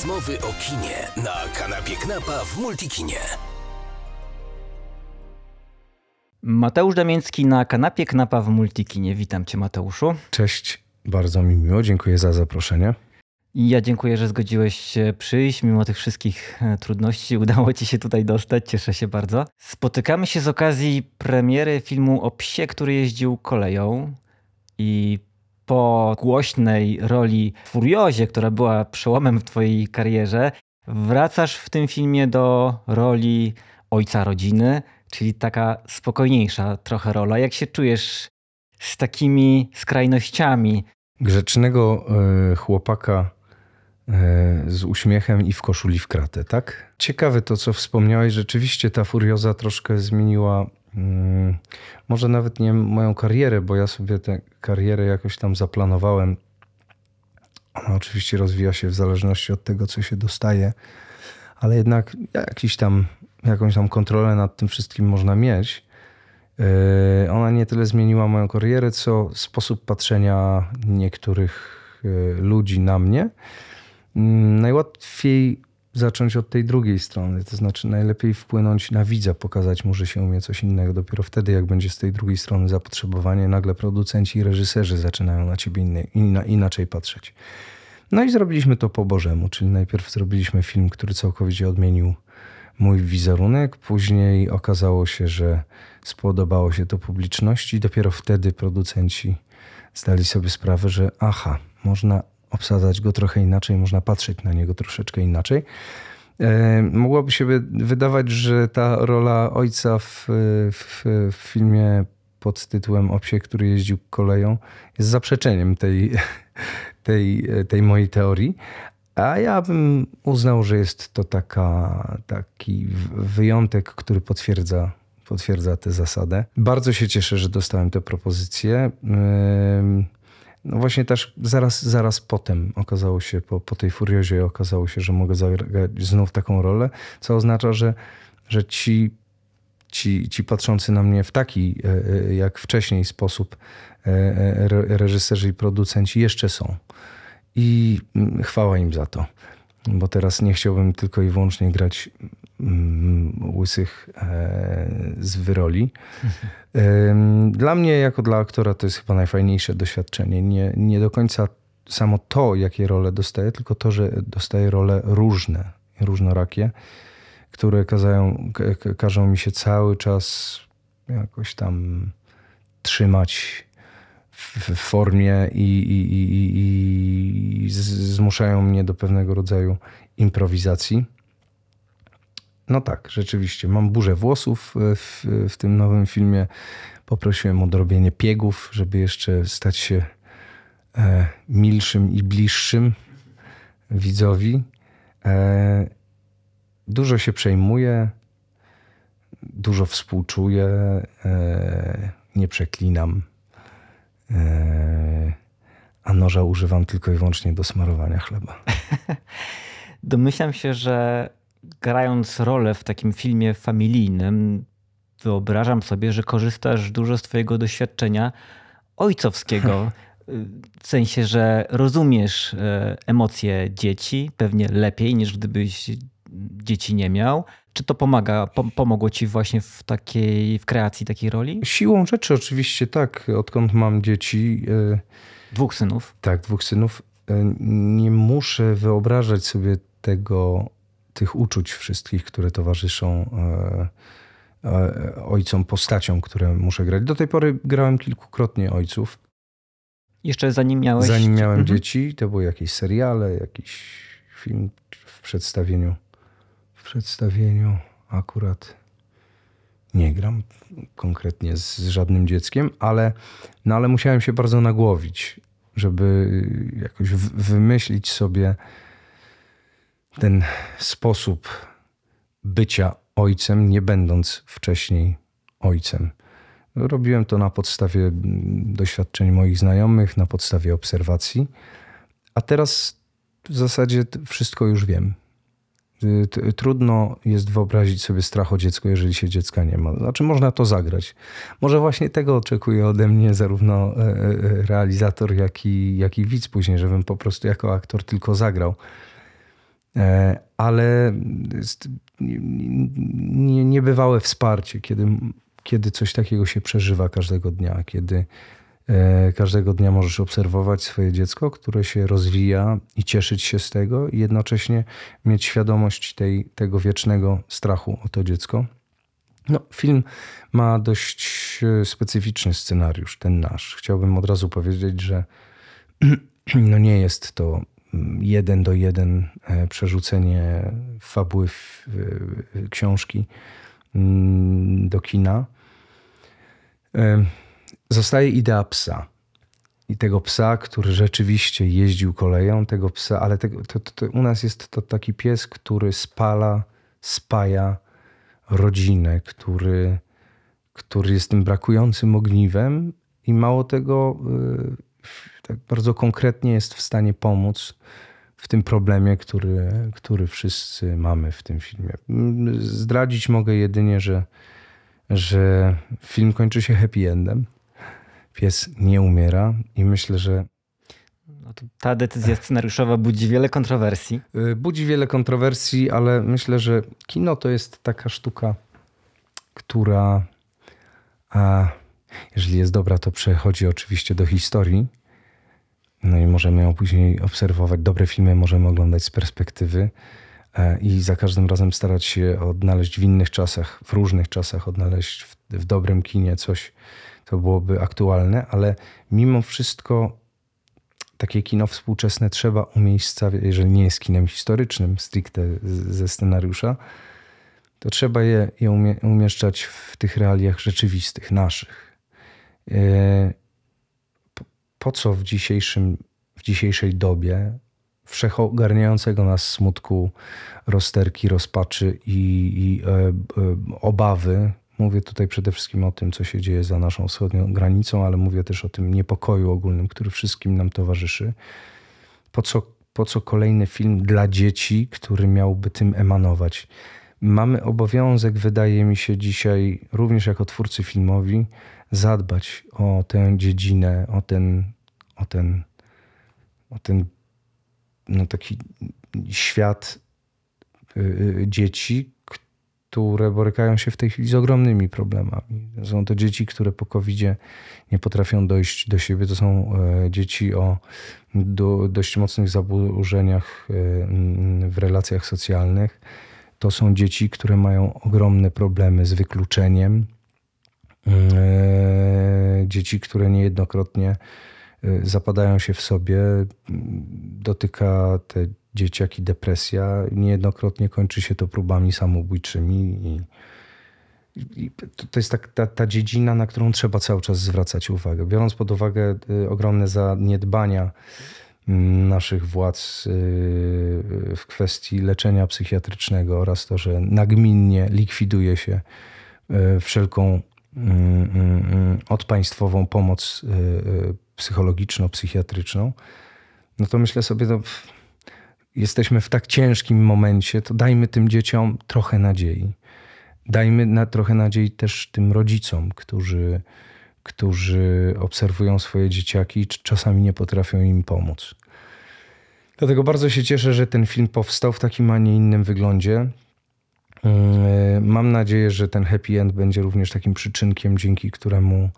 Rozmowy o kinie na kanapie Knapa w Multikinie. Mateusz Damięcki na kanapie Knapa w Multikinie. Witam cię Mateuszu. Cześć, bardzo mi miło, dziękuję za zaproszenie. I ja dziękuję, że zgodziłeś się przyjść. Mimo tych wszystkich e, trudności udało ci się tutaj dostać. Cieszę się bardzo. Spotykamy się z okazji premiery filmu o psie, który jeździł koleją. I po głośnej roli Furiozie, która była przełomem w twojej karierze, wracasz w tym filmie do roli ojca rodziny, czyli taka spokojniejsza trochę rola. Jak się czujesz z takimi skrajnościami? Grzecznego y, chłopaka y, z uśmiechem i w koszuli w kratę, tak? Ciekawe to, co wspomniałeś. Rzeczywiście ta furioza troszkę zmieniła może nawet nie moją karierę, bo ja sobie tę karierę jakoś tam zaplanowałem. Ona oczywiście rozwija się w zależności od tego, co się dostaje, ale jednak jakiś tam, jakąś tam kontrolę nad tym wszystkim można mieć. Yy, ona nie tyle zmieniła moją karierę, co sposób patrzenia niektórych yy, ludzi na mnie. Mm, najłatwiej zacząć od tej drugiej strony. To znaczy, najlepiej wpłynąć na widza, pokazać mu, że się umie coś innego. Dopiero wtedy, jak będzie z tej drugiej strony zapotrzebowanie, nagle producenci i reżyserzy zaczynają na ciebie inny, inna, inaczej patrzeć. No i zrobiliśmy to po Bożemu, czyli najpierw zrobiliśmy film, który całkowicie odmienił mój wizerunek. Później okazało się, że spodobało się to publiczności. Dopiero wtedy producenci zdali sobie sprawę, że aha, można obsadzać go trochę inaczej, można patrzeć na niego troszeczkę inaczej. E, mogłoby się wydawać, że ta rola ojca w, w, w filmie pod tytułem O psie, który jeździł koleją jest zaprzeczeniem tej, tej, tej mojej teorii. A ja bym uznał, że jest to taka, taki wyjątek, który potwierdza, potwierdza tę zasadę. Bardzo się cieszę, że dostałem tę propozycję. No właśnie też zaraz, zaraz potem okazało się, po, po tej furiozie okazało się, że mogę zagrać znów taką rolę, co oznacza, że, że ci, ci, ci patrzący na mnie w taki, e, e, jak wcześniej sposób e, reżyserzy i producenci jeszcze są. I mm, chwała im za to bo teraz nie chciałbym tylko i wyłącznie grać łysych e, z wyroli. Dla mnie, jako dla aktora, to jest chyba najfajniejsze doświadczenie. Nie, nie do końca samo to, jakie role dostaję, tylko to, że dostaję role różne, różnorakie, które kazają, każą mi się cały czas jakoś tam trzymać w formie i, i, i, i zmuszają mnie do pewnego rodzaju improwizacji. No tak, rzeczywiście. Mam burzę włosów w, w tym nowym filmie. Poprosiłem o dorobienie piegów, żeby jeszcze stać się e, milszym i bliższym widzowi. E, dużo się przejmuję, dużo współczuję, e, nie przeklinam. E, a noża używam tylko i wyłącznie do smarowania chleba. Domyślam się, że grając rolę w takim filmie familijnym, wyobrażam sobie, że korzystasz dużo z Twojego doświadczenia ojcowskiego. W sensie, że rozumiesz e, emocje dzieci pewnie lepiej niż gdybyś dzieci nie miał. Czy to pomaga, pomogło ci właśnie w takiej, w kreacji takiej roli? Siłą rzeczy oczywiście tak. Odkąd mam dzieci... E, dwóch synów. Tak, dwóch synów. E, nie muszę wyobrażać sobie tego, tych uczuć wszystkich, które towarzyszą e, ojcom, postaciom, które muszę grać. Do tej pory grałem kilkukrotnie ojców. Jeszcze zanim miałeś... Zanim miałem mhm. dzieci, to były jakieś seriale, jakiś film w przedstawieniu przedstawieniu akurat nie gram konkretnie z żadnym dzieckiem, ale, no ale musiałem się bardzo nagłowić, żeby jakoś wymyślić sobie ten sposób bycia ojcem, nie będąc wcześniej ojcem. Robiłem to na podstawie doświadczeń moich znajomych, na podstawie obserwacji, a teraz w zasadzie wszystko już wiem. Y, trudno jest wyobrazić sobie strach o dziecko, jeżeli się dziecka nie ma. Znaczy, można to zagrać. Może właśnie tego oczekuje ode mnie zarówno e, e, realizator, jak i, jak i widz później, żebym po prostu jako aktor tylko zagrał. Ale niebywałe wsparcie, kiedy, kiedy coś takiego się przeżywa każdego dnia, kiedy E, każdego dnia możesz obserwować swoje dziecko, które się rozwija i cieszyć się z tego, i jednocześnie mieć świadomość tej, tego wiecznego strachu o to dziecko. No, film ma dość e, specyficzny scenariusz, ten nasz. Chciałbym od razu powiedzieć, że no nie jest to jeden do jeden e, przerzucenie fabuły książki mm, do kina zostaje idea psa. I tego psa, który rzeczywiście jeździł koleją, tego psa, ale tego, to, to, to u nas jest to taki pies, który spala, spaja rodzinę, który, który jest tym brakującym ogniwem i mało tego, yy, tak bardzo konkretnie jest w stanie pomóc w tym problemie, który, który wszyscy mamy w tym filmie. Zdradzić mogę jedynie, że, że film kończy się happy endem pies nie umiera i myślę, że no ta decyzja scenariuszowa budzi wiele kontrowersji. Y, budzi wiele kontrowersji, ale myślę, że kino to jest taka sztuka, która, a, jeżeli jest dobra, to przechodzi oczywiście do historii. No i możemy ją później obserwować. Dobre filmy możemy oglądać z perspektywy e, i za każdym razem starać się odnaleźć w innych czasach, w różnych czasach, odnaleźć w, w dobrym kinie coś, to byłoby aktualne, ale mimo wszystko takie kino współczesne trzeba umiejscawiać, jeżeli nie jest kinem historycznym stricte ze scenariusza, to trzeba je, je umie, umieszczać w tych realiach rzeczywistych, naszych. Po co w, dzisiejszym, w dzisiejszej dobie wszechogarniającego nas smutku, rozterki, rozpaczy i, i e, e, obawy Mówię tutaj przede wszystkim o tym, co się dzieje za naszą wschodnią granicą, ale mówię też o tym niepokoju ogólnym, który wszystkim nam towarzyszy. Po co, po co kolejny film dla dzieci, który miałby tym emanować? Mamy obowiązek, wydaje mi się dzisiaj, również jako twórcy filmowi, zadbać o tę dziedzinę, o ten, o ten, o ten no taki świat y, y, dzieci, które borykają się w tej chwili z ogromnymi problemami. Są to dzieci, które po covid nie potrafią dojść do siebie. To są e, dzieci o do, dość mocnych zaburzeniach e, w relacjach socjalnych. To są dzieci, które mają ogromne problemy z wykluczeniem. E, dzieci, które niejednokrotnie zapadają się w sobie. Dotyka te dzieciaki depresja. Niejednokrotnie kończy się to próbami samobójczymi. I, to jest tak, ta, ta dziedzina, na którą trzeba cały czas zwracać uwagę. Biorąc pod uwagę y, ogromne zaniedbania mm, naszych władz w kwestii leczenia psychiatrycznego oraz to, że nagminnie likwiduje się wszelką mm, mm, odpaństwową pomoc psychologiczno-psychiatryczną, no to myślę sobie, to jesteśmy w tak ciężkim momencie, to dajmy tym dzieciom trochę nadziei. Dajmy na, trochę nadziei też tym rodzicom, którzy, którzy obserwują swoje dzieciaki i czasami nie potrafią im pomóc. Dlatego bardzo się cieszę, że ten film powstał w takim, a nie innym wyglądzie. Mm, mam nadzieję, że ten happy end będzie również takim przyczynkiem, dzięki któremu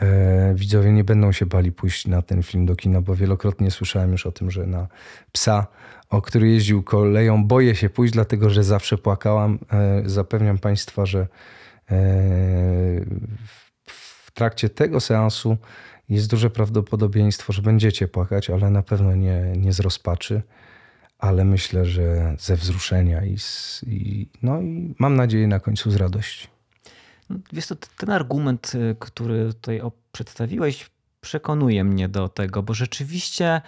e, widzowie nie będą się bali pójść na ten film do kina, bo wielokrotnie słyszałem już o tym, że na psa o który jeździł koleją. Boję się pójść, dlatego że zawsze płakałam. E, zapewniam Państwa, że e, w trakcie tego seansu jest duże prawdopodobieństwo, że będziecie płakać, ale na pewno nie, nie z rozpaczy, ale myślę, że ze wzruszenia i, z, i, no i mam nadzieję na końcu z radości. No, wiesz, to ten argument, y, który tutaj przedstawiłeś, przekonuje mnie do tego, bo rzeczywiście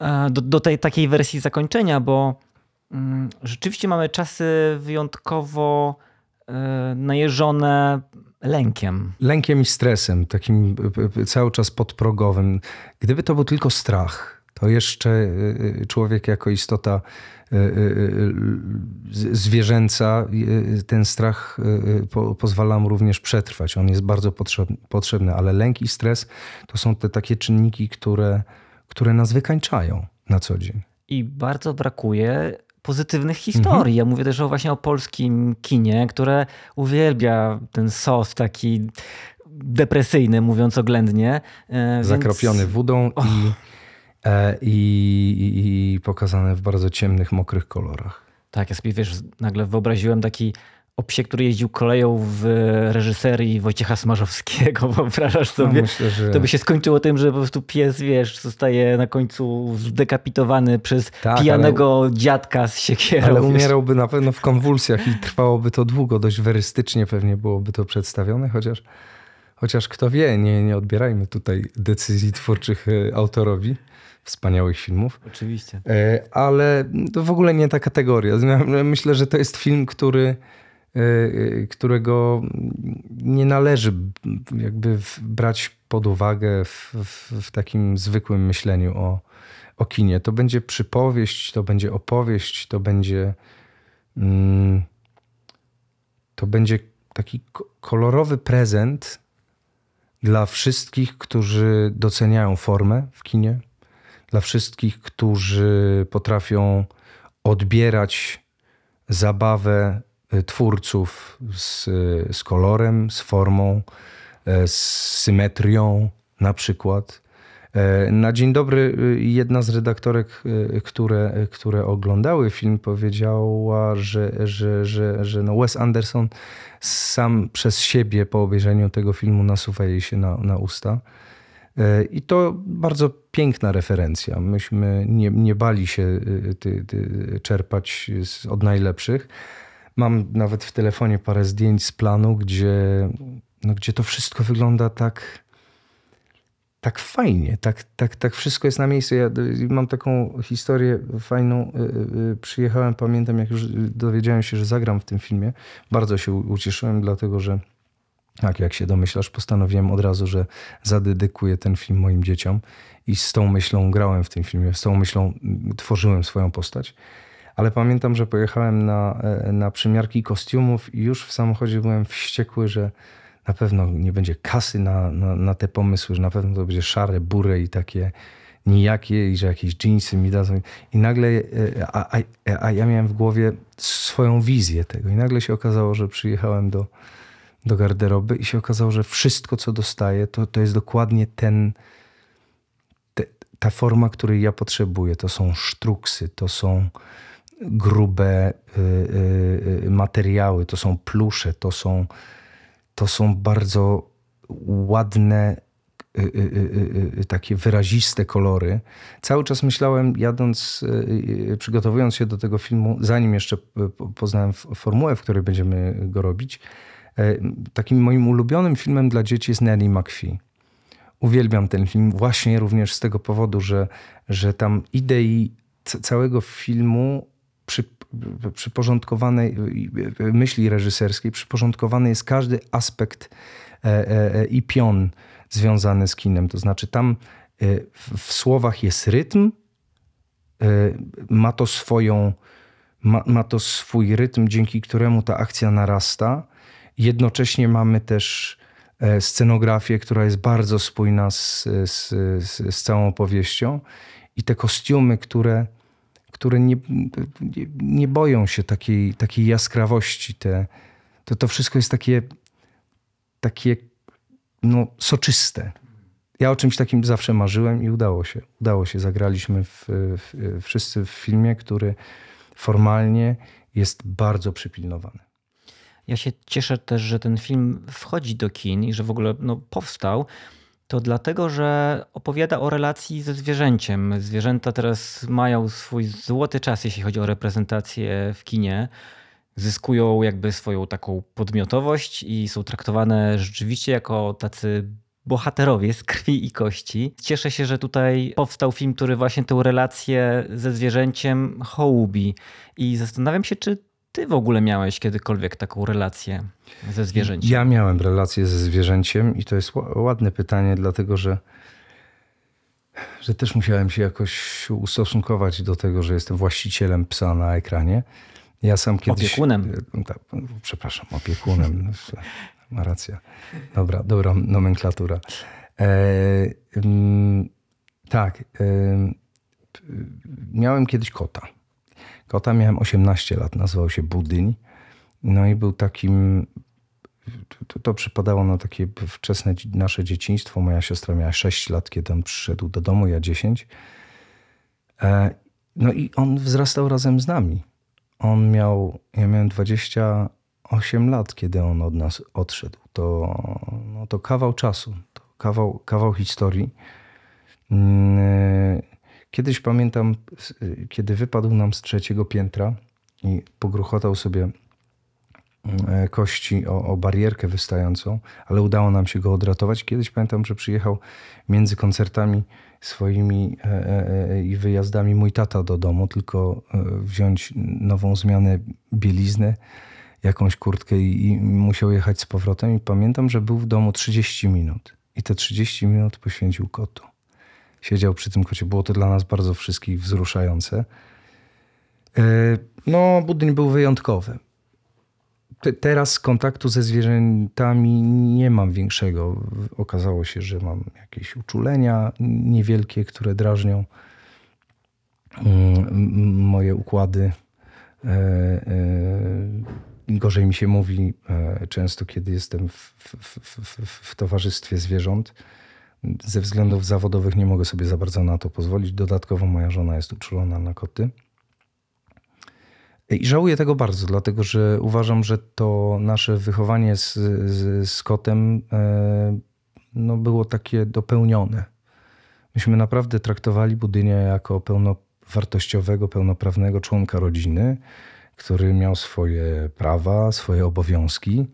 E, do, do tej takiej wersji zakończenia, bo mm, rzeczywiście mamy czasy wyjątkowo e, najeżone lękiem. Lękiem i stresem, takim cały czas podprogowym. Gdyby to był tylko strach, to jeszcze e, człowiek jako istota zwierzęca, ten strach pozwala mu również przetrwać. On jest bardzo potrzebny, ale lęk i stres to są te takie czynniki, które które nas wykańczają na co dzień. I bardzo brakuje pozytywnych historii. Mhm. Ja mówię też o, właśnie o polskim kinie, które uwielbia ten sos taki depresyjny, mówiąc oględnie. E, Zakropiony więc... wodą oh. i, e, i, i, i pokazane w bardzo ciemnych, mokrych kolorach. Tak, ja sobie wiesz, nagle wyobraziłem taki o który jeździł koleją w reżyserii Wojciecha Smarzowskiego. Wyobrażasz no, sobie? No, myślę, że... To by się skończyło tym, że po prostu pies, wiesz, zostaje na końcu zdekapitowany przez tak, pijanego ale... dziadka z siekierą. Ale umierałby na pewno w konwulsjach i trwałoby to długo. Dość werystycznie pewnie byłoby to przedstawione, chociaż, chociaż kto wie, nie, nie odbierajmy tutaj decyzji twórczych e, autorowi wspaniałych filmów. Oczywiście. E, ale to w ogóle nie ta kategoria. Myślę, że to jest film, który Y, y, którego nie należy jakby brać pod uwagę w, w, w, takim zwykłym myśleniu o, o kinie. To będzie przypowieść, to będzie opowieść, to będzie mm, to będzie taki kolorowy prezent dla wszystkich, którzy doceniają formę w kinie, dla wszystkich, którzy potrafią odbierać zabawę Y, twórców z, z kolorem, z formą, e, z symetrią na przykład. E, na dzień dobry y, jedna z redaktorek, y, które, które oglądały film, powiedziała, że, że, że, że no Wes Anderson sam przez siebie po obejrzeniu tego filmu nasuwa jej się na, na usta. E, I to bardzo piękna referencja. Myśmy nie, nie bali się ty, ty, czerpać od najlepszych. Mam nawet w telefonie parę zdjęć z planu, gdzie, no, gdzie to wszystko wygląda tak, tak fajnie, tak, tak, tak wszystko jest na miejscu. Ja mam taką historię fajną. Y, przyjechałem, pamiętam, jak już dowiedziałem się, że zagram w tym filmie. Bardzo się ucieszyłem, dlatego że tak, jak się domyślasz, postanowiłem od razu, że zadedykuję ten film moim dzieciom i z tą myślą grałem w tym filmie, z tą myślą mm, tworzyłem swoją postać ale pamiętam, że pojechałem na, e, na przymiarki kostiumów i już w samochodzie byłem wściekły, że na pewno nie będzie kasy na, na, na te pomysły, że na pewno to będzie szare, bury i takie nijakie i że jakieś jeansy mi dadzą. I nagle, e, a, a, a ja miałem w głowie swoją wizję tego i nagle się okazało, że przyjechałem do, do garderoby i się okazało, że wszystko, co dostaję, to, to jest dokładnie ten, te, ta forma, której ja potrzebuję. To są sztruksy, to są grube y, y, y, materiały, to są plusze, to są, to są bardzo ładne, takie wyraziste kolory. Cały czas myślałem, jadąc, przygotowując się do tego filmu, zanim jeszcze poznałem formułę, w której będziemy go robić, takim moim ulubionym filmem dla dzieci jest Nelly McPhee. Uwielbiam ten film właśnie również z tego powodu, że, że tam idei całego filmu przy, przyporządkowanej myśli reżyserskiej, przyporządkowany jest każdy aspekt e, e, e, i pion związany z kinem. To znaczy tam w słowach jest rytm, ma to swoją, ma, ma to swój rytm, dzięki któremu ta akcja narasta. Jednocześnie mamy też scenografię, która jest bardzo spójna z, z, z, z całą opowieścią i te kostiumy, które które nie, nie boją się takiej, takiej jaskrawości. Te, to, to wszystko jest takie, takie no, soczyste. Ja o czymś takim zawsze marzyłem i udało się. Udało się. Zagraliśmy w, w, wszyscy w filmie, który formalnie jest bardzo przypilnowany. Ja się cieszę też, że ten film wchodzi do kin i że w ogóle no, powstał, to dlatego, że opowiada o relacji ze zwierzęciem. Zwierzęta teraz mają swój złoty czas, jeśli chodzi o reprezentację w kinie. Zyskują jakby swoją taką podmiotowość i są traktowane rzeczywiście jako tacy bohaterowie z krwi i kości. Cieszę się, że tutaj powstał film, który właśnie tę relację ze zwierzęciem hołubi. I zastanawiam się, czy ty w ogóle miałeś kiedykolwiek taką relację ze zwierzęciem? Ja miałem relację ze zwierzęciem i to jest ładne pytanie, dlatego że, że też musiałem się jakoś ustosunkować do tego, że jestem właścicielem psa na ekranie. Ja sam kiedyś... Opiekunem. Tak, przepraszam, opiekunem. Ma racja. Dobra, dobra nomenklatura. E, mm, tak. E, miałem kiedyś kota kota. Miałem 18 lat, nazywał się Budyń. No i był takim to, to przypadało na takie wczesne nasze dzieciństwo. Moja siostra miała 6 lat, kiedy on przyszedł do domu, ja 10. E, no i on wzrastał razem z nami. On miał, ja miałem 28 lat, kiedy on od nas odszedł. To, no to kawał czasu, to kawał, kawał historii. Mm, kiedyś pamiętam, kiedy wypadł nam z trzeciego piętra i pogruchotał sobie E, kości o, o, barierkę wystającą, ale udało nam się go odratować. Kiedyś pamiętam, że przyjechał między koncertami swoimi e, e, i wyjazdami mój tata do domu, tylko wziąć nową zmianę bielizny, jakąś kurtkę i, i musiał jechać z powrotem. I pamiętam, że był w domu 30 minut. I te 30 minut poświęcił kotu. Siedział przy tym kocie. Było to dla nas bardzo wszystkich wzruszające. No, budyń był wyjątkowy te, teraz kontaktu ze zwierzętami nie mam większego. Okazało się, że mam jakieś uczulenia niewielkie, które drażnią mm, moje układy. E, e, gorzej mi się mówi e, często, kiedy jestem w, w, w, w towarzystwie zwierząt. Ze względów zawodowych nie mogę sobie za bardzo na to pozwolić. Dodatkowo moja żona jest uczulona na koty. I żałuję tego bardzo, dlatego że uważam, że to nasze wychowanie z, z, z kotem e, no, było takie dopełnione. Myśmy naprawdę traktowali Budynia jako pełnowartościowego, pełnoprawnego członka rodziny, który miał swoje prawa, swoje obowiązki.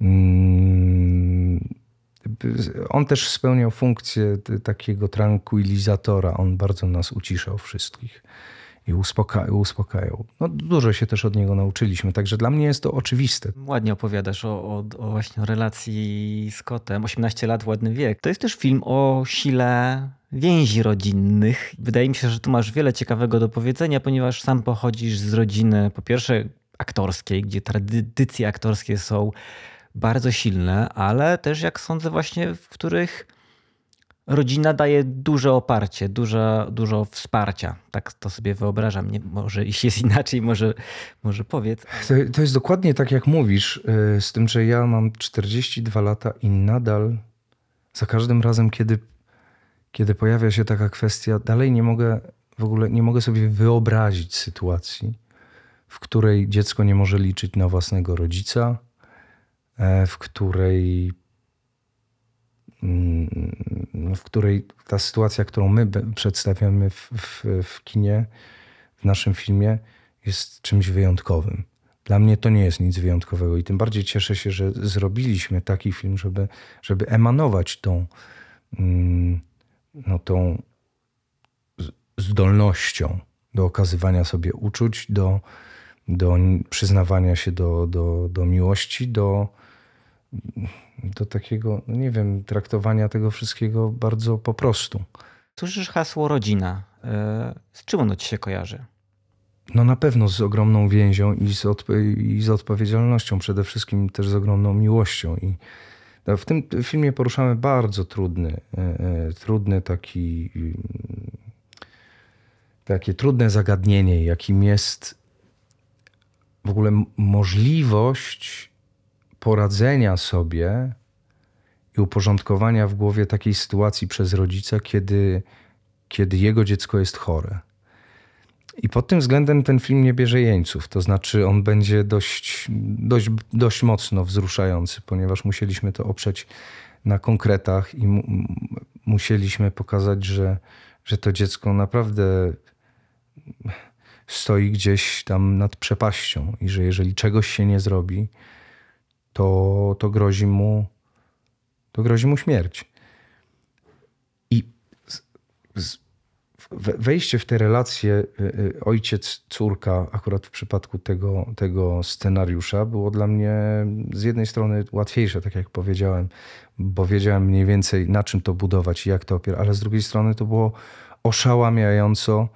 Mm, on też spełniał funkcję takiego tranquilizatora. On bardzo nas uciszał wszystkich i uspoka uspokajał. No, dużo się też od niego nauczyliśmy, także dla mnie jest to oczywiste. Ładnie opowiadasz o, o, o właśnie relacji z kotem. 18 lat, ładny wiek. To jest też film o sile więzi rodzinnych. Wydaje mi się, że tu masz wiele ciekawego do powiedzenia, ponieważ sam pochodzisz z rodziny, po pierwsze aktorskiej, gdzie tradycje aktorskie są bardzo silne, ale też jak sądzę właśnie, w których rodzina daje duże oparcie, dużo, dużo wsparcia. Tak to sobie wyobrażam. Nie, może jeśli jest inaczej, może, może powiedz. To, to jest dokładnie tak, jak mówisz, y, z tym, że ja mam 42 lata i nadal za każdym razem, kiedy, kiedy pojawia się taka kwestia, dalej nie mogę w ogóle nie mogę sobie wyobrazić sytuacji, w której dziecko nie może liczyć na własnego rodzica, w której mm, w której ta sytuacja, którą my przedstawiamy w, w, w kinie, w naszym filmie, jest czymś wyjątkowym. Dla mnie to nie jest nic wyjątkowego i tym bardziej cieszę się, że zrobiliśmy taki film, żeby, żeby emanować tą, mm, no, tą zdolnością do okazywania sobie uczuć, do, do przyznawania się do, do, do miłości, do, do takiego, no nie wiem, traktowania tego wszystkiego bardzo po prostu. Słyszysz hasło rodzina. E, z czym ono ci się kojarzy? No na pewno z ogromną więzią i z, odp- i z odpowiedzialnością, przede wszystkim też z ogromną miłością. I no, w tym filmie poruszamy bardzo trudny, e, e, trudny taki, mm, takie trudne zagadnienie, jakim jest w ogóle możliwość poradzenia sobie i uporządkowania w głowie takiej sytuacji przez rodzica, kiedy, kiedy jego dziecko jest chore. I pod tym względem ten film nie bierze jeńców, to znaczy on będzie dość, dość, dość mocno wzruszający, ponieważ musieliśmy to oprzeć na konkretach i mu, musieliśmy pokazać, że, że to dziecko naprawdę stoi gdzieś tam nad przepaścią i że jeżeli czegoś się nie zrobi, to, to grozi mu to grozi mu śmierć. I wejście w te relacje y, y, ojciec-córka, akurat w przypadku tego, tego scenariusza, było dla mnie z jednej strony łatwiejsze, tak jak powiedziałem, bo wiedziałem mniej więcej na czym to budować i jak to opierać, ale z drugiej strony to było oszałamiająco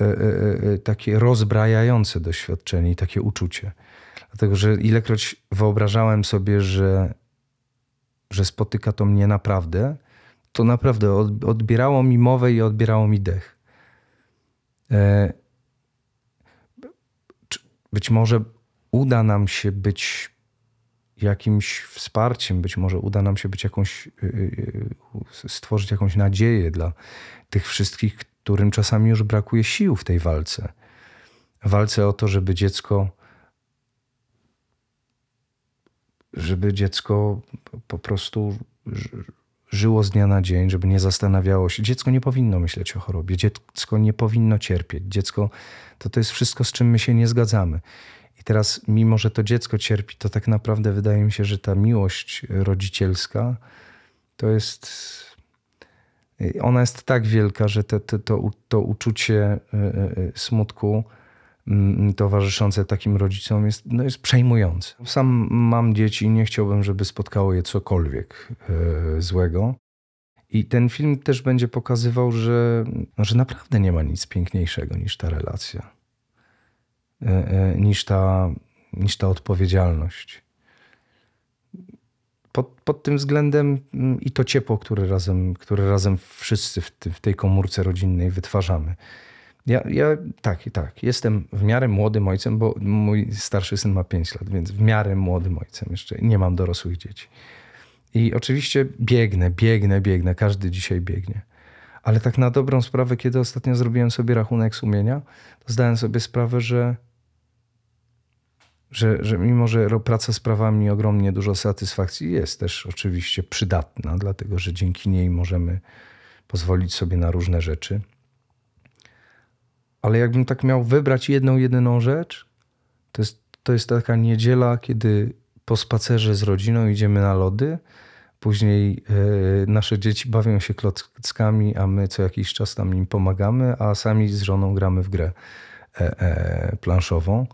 y, takie rozbrajające doświadczenie i takie uczucie. Dlatego, że ilekroć wyobrażałem sobie, że, że spotyka to mnie naprawdę, to naprawdę odbierało mi mowę i odbierało mi dech. E, być może uda nam się być jakimś wsparciem, być może uda nam się być jakąś, y, y, stworzyć jakąś nadzieję dla tych wszystkich, którym czasami już brakuje sił w tej walce. Walce o to, żeby dziecko, żeby dziecko po prostu żyło z dnia na dzień, żeby nie zastanawiało się. Dziecko nie powinno myśleć o chorobie, dziecko nie powinno cierpieć. Dziecko to, to jest wszystko, z czym my się nie zgadzamy. I teraz, mimo że to dziecko cierpi, to tak naprawdę wydaje mi się, że ta miłość rodzicielska to jest. Ona jest tak wielka, że to, to, to, to uczucie e, e, smutku towarzyszące takim rodzicom jest, no jest przejmujące. Sam mam dzieci i nie chciałbym, żeby spotkało je cokolwiek e, złego. I ten film też będzie pokazywał, że, że naprawdę nie ma nic piękniejszego niż ta relacja. E, e, niż ta, niż ta odpowiedzialność. Pod, pod tym względem i to ciepło, które razem, które razem wszyscy w, ty, w tej komórce rodzinnej wytwarzamy. Ja, ja tak tak. Jestem w miarę młodym ojcem, bo mój starszy syn ma 5 lat, więc w miarę młodym ojcem jeszcze. Nie mam dorosłych dzieci. I oczywiście biegnę, biegnę, biegnę. Każdy dzisiaj biegnie. Ale tak na dobrą sprawę, kiedy ostatnio zrobiłem sobie rachunek sumienia, to zdałem sobie sprawę, że że, że mimo, że praca z prawami ogromnie dużo satysfakcji jest też oczywiście przydatna, dlatego że dzięki niej możemy pozwolić sobie na różne rzeczy. Ale jakbym tak miał wybrać jedną, jedyną rzecz, to jest, to jest taka niedziela, kiedy po spacerze z rodziną idziemy na lody, później e, nasze dzieci bawią się klockami, a my co jakiś czas tam im pomagamy, a sami z żoną gramy w grę e, e, planszową.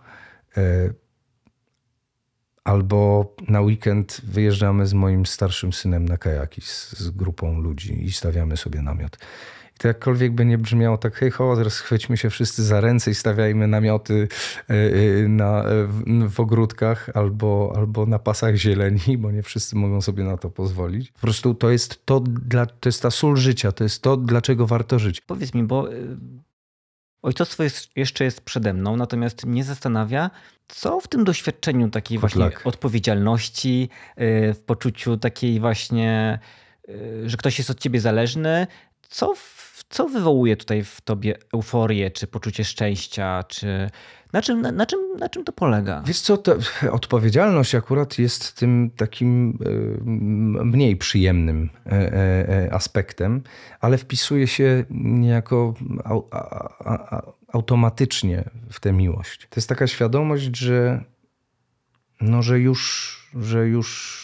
Albo na weekend wyjeżdżamy z moim starszym synem na kajaki z, z grupą ludzi i stawiamy sobie namiot. To jakkolwiek by nie brzmiało tak, hej ho, teraz chwyćmy się wszyscy za ręce i stawiajmy namioty e, e, na, w, w ogródkach albo, albo na pasach zieleni, bo nie wszyscy mogą sobie na to pozwolić. Po prostu to jest to, dla, to jest ta sól życia, to jest to, dlaczego warto żyć. Powiedz mi, bo ojcostwo jest, jeszcze jest przede mną, natomiast mnie zastanawia, co w tym doświadczeniu takiej właśnie odpowiedzialności, w poczuciu takiej właśnie, że ktoś jest od ciebie zależny, co, co wywołuje tutaj w tobie euforię, czy poczucie szczęścia, czy na czym, na, na, czym, na czym to polega? Wiesz co, odpowiedzialność akurat jest tym takim e, mniej przyjemnym e, e, aspektem, ale wpisuje się niejako automatycznie w tę miłość. To jest taka świadomość, że, no, że, już, że już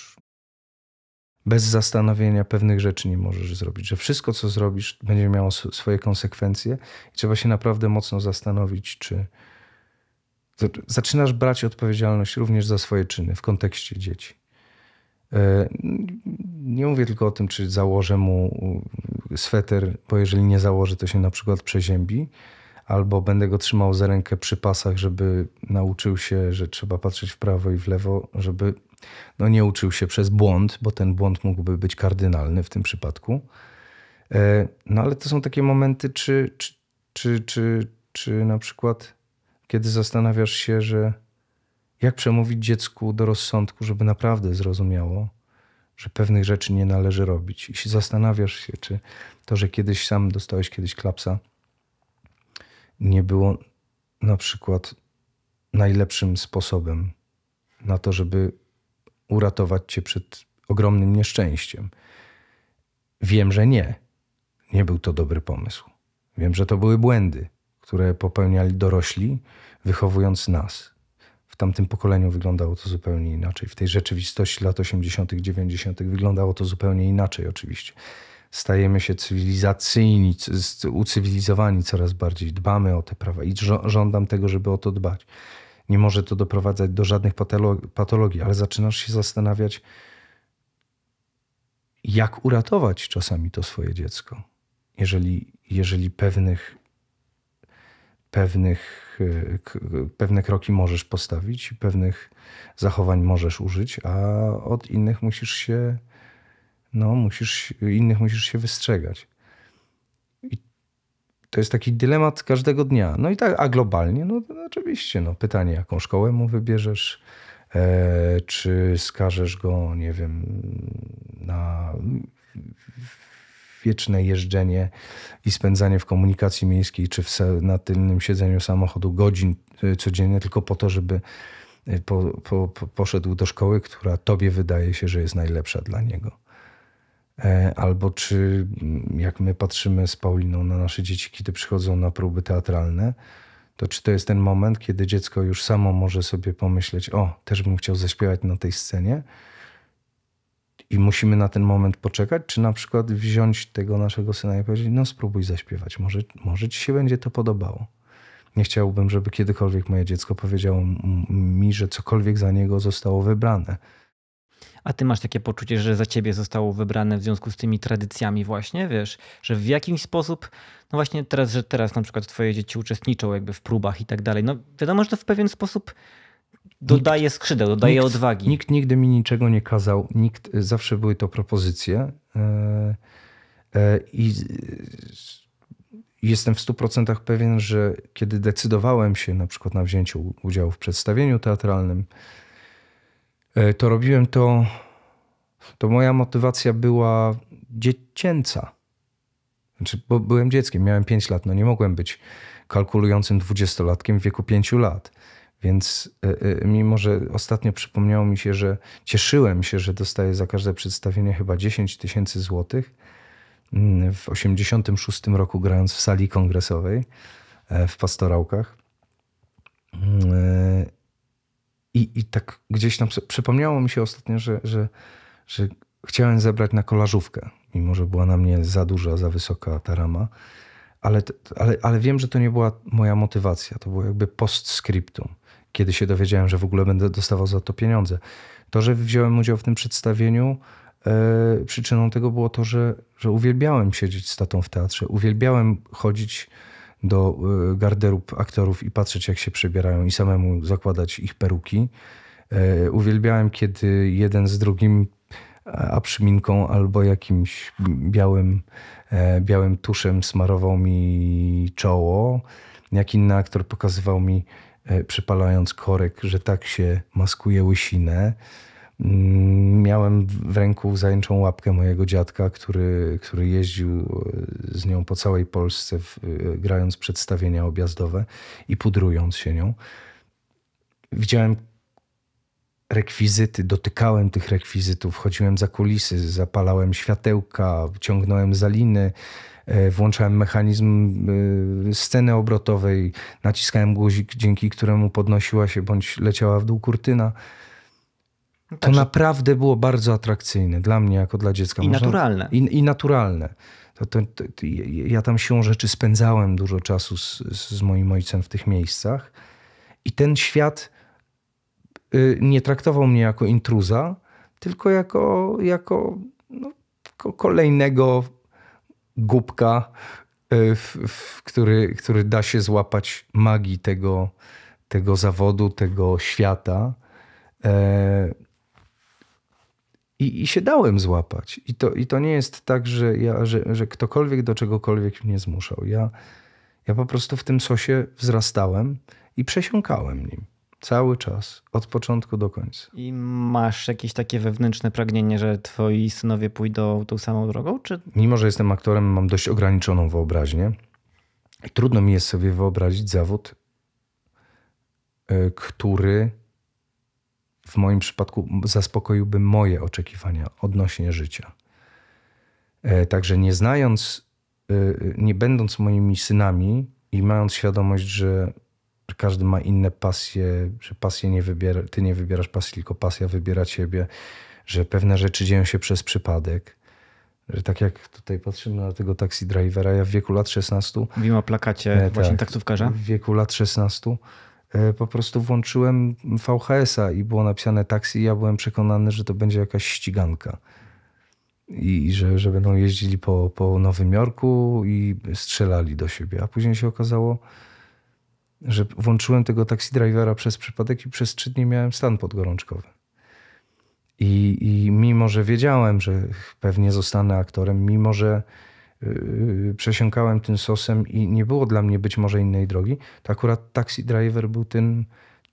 bez zastanowienia pewnych rzeczy nie możesz zrobić, że wszystko, co zrobisz, będzie miało swoje konsekwencje i trzeba się naprawdę mocno zastanowić, czy, zaczynasz brać odpowiedzialność również za swoje czyny w kontekście dzieci. E, nie mówię tylko o tym, czy założę mu sweter, bo jeżeli nie założę, to się na przykład przeziębi, albo będę go trzymał za rękę przy pasach, żeby nauczył się, że trzeba patrzeć w prawo i w lewo, żeby no nie uczył się przez błąd, bo ten błąd mógłby być kardynalny w tym przypadku. E, no ale to są takie momenty, czy, czy, czy, czy, czy na przykład kiedy zastanawiasz się, że jak przemówić dziecku do rozsądku, żeby naprawdę zrozumiało, że pewnych rzeczy nie należy robić. I się zastanawiasz się, czy to, że kiedyś sam dostałeś kiedyś klapsa, nie było na przykład najlepszym sposobem na to, żeby uratować cię przed ogromnym nieszczęściem. Wiem, że nie. Nie był to dobry pomysł. Wiem, że to były błędy które popełniali dorośli, wychowując nas. W tamtym pokoleniu wyglądało to zupełnie inaczej. W tej rzeczywistości lat 80., 90. wyglądało to zupełnie inaczej, oczywiście. Stajemy się cywilizacyjni, ucywilizowani coraz bardziej, dbamy o te prawa i żądam tego, żeby o to dbać. Nie może to doprowadzać do żadnych patologii, ale zaczynasz się zastanawiać, jak uratować czasami to swoje dziecko, jeżeli, jeżeli pewnych pewnych, e, pewne kroki możesz postawić, pewnych zachowań możesz użyć, a od innych musisz się, no, musisz, innych musisz się wystrzegać. To jest taki dylemat każdego dnia. No i tak, a globalnie, no to oczywiście, no pytanie, jaką szkołę mu wybierzesz, e, czy skażesz go, nie wiem, na wieczne jeżdżenie i spędzanie w komunikacji miejskiej, czy w, na tylnym siedzeniu samochodu godzin e, codziennie, tylko po to, żeby e, po, po, po, poszedł do szkoły, która tobie wydaje się, że jest najlepsza dla niego. E, albo czy mm, jak my patrzymy z Pauliną na nasze dzieci, kiedy przychodzą na próby teatralne, to czy to jest ten moment, kiedy dziecko już samo może sobie pomyśleć, o, też bym chciał zaśpiewać na tej scenie i musimy na ten moment poczekać, czy na przykład wziąć tego naszego syna i powiedzieć, no spróbuj zaśpiewać, może, może ci się będzie to podobało. Nie chciałbym, żeby kiedykolwiek moje dziecko powiedziało mi, że cokolwiek za niego zostało wybrane a ty masz takie poczucie, że za ciebie zostało wybrane w związku z tymi tradycjami właśnie, wiesz, że w jakiś sposób, no właśnie teraz, że teraz na przykład twoje dzieci uczestniczą jakby w próbach i tak dalej, no wiadomo, że to w pewien sposób dodaje nikt, skrzydeł, dodaje nikt, odwagi. Nikt nigdy mi niczego nie kazał, nikt, zawsze były to propozycje e, e, i jestem w 100% pewien, że kiedy decydowałem się na przykład na wzięcie udziału w przedstawieniu teatralnym, to robiłem to, to moja motywacja była dziecięca. Znaczy, bo byłem dzieckiem, miałem 5 lat, no nie mogłem być kalkulującym dwudziestolatkiem w wieku 5 lat. Więc e, e, mimo, że ostatnio przypomniało mi się, że cieszyłem się, że dostaję za każde przedstawienie chyba 10 tysięcy złotych, mm, w 86 roku grając w sali kongresowej w Pastorałkach. I, I tak gdzieś tam przypomniało mi się ostatnio, że, że, że chciałem zebrać na kolażówkę, mimo że była na mnie za duża, za wysoka ta rama. Ale, ale, ale wiem, że to nie była moja motywacja. To było jakby postscriptum, kiedy się dowiedziałem, że w ogóle będę dostawał za to pieniądze. To, że wziąłem udział w tym przedstawieniu, e, przyczyną tego było to, że, że uwielbiałem siedzieć z tatą w teatrze. Uwielbiałem chodzić do e, garderób aktorów i patrzeć, jak się przebierają, i samemu zakładać ich peruki. E, uwielbiałem, kiedy jeden z drugim aprzminką albo jakimś białym, e, białym tuszem smarował mi czoło. Jak inny aktor pokazywał mi, przypalając korek, że tak się maskuje łysinę. Mm, miałem w ręku zajęczą łapkę mojego dziadka, który, który jeździł z nią po całej Polsce, w, grając przedstawienia objazdowe i pudrując się nią. Widziałem rekwizyty, dotykałem tych rekwizytów, chodziłem za kulisy, zapalałem światełka, ciągnąłem za liny, e, włączałem mechanizm e, sceny obrotowej, naciskałem guzik, dzięki któremu podnosiła się bądź leciała w dół kurtyna. No to naprawdę było bardzo atrakcyjne dla mnie, jako dla dziecka. I Można... naturalne. I, i naturalne. To, to, to, ja tam siłą rzeczy spędzałem dużo czasu z, z moim ojcem w tych miejscach. I ten świat y, nie traktował mnie jako intruza, tylko jako, jako no, kolejnego głupka, y, w, w, który, który da się złapać magii tego, tego zawodu, tego świata. E, i, I się dałem złapać. I to, I to nie jest tak, że, ja, że, że ktokolwiek do czegokolwiek mnie zmuszał. Ja, ja po prostu w tym sosie wzrastałem i przesiąkałem nim. Cały czas, od początku do końca. I masz jakieś takie wewnętrzne pragnienie, że twoi synowie pójdą tą samą drogą? Czy... Mimo, że jestem aktorem, mam dość ograniczoną wyobraźnię. Trudno mi jest sobie wyobrazić zawód, e, który w moim przypadku zaspokoiłby moje oczekiwania odnośnie życia. E, także nie znając, e, nie będąc moimi synami i mając świadomość, że każdy ma inne pasje, że pasje nie wybiera, ty nie wybierasz pasji, tylko pasja wybiera ciebie, że pewne rzeczy dzieją się przez przypadek. Że tak jak tutaj patrzymy na tego taxi drivera, ja w wieku lat 16. Mówimy o plakacie e, właśnie tak, taksówkarza. W wieku lat 16 E, po prostu włączyłem VHS-a i było napisane taksi i ja byłem przekonany, że to będzie jakaś ściganka. I że, że będą jeździli po, po Nowym Jorku i strzelali do siebie. A później się okazało, że włączyłem tego taxi drivera przez przypadek i przez trzy dni miałem stan podgorączkowy. I, I mimo, że wiedziałem, że pewnie zostanę aktorem, mimo, że przesiąkałem tym sosem i nie było dla mnie być może innej drogi, to akurat Taxi Driver był tym,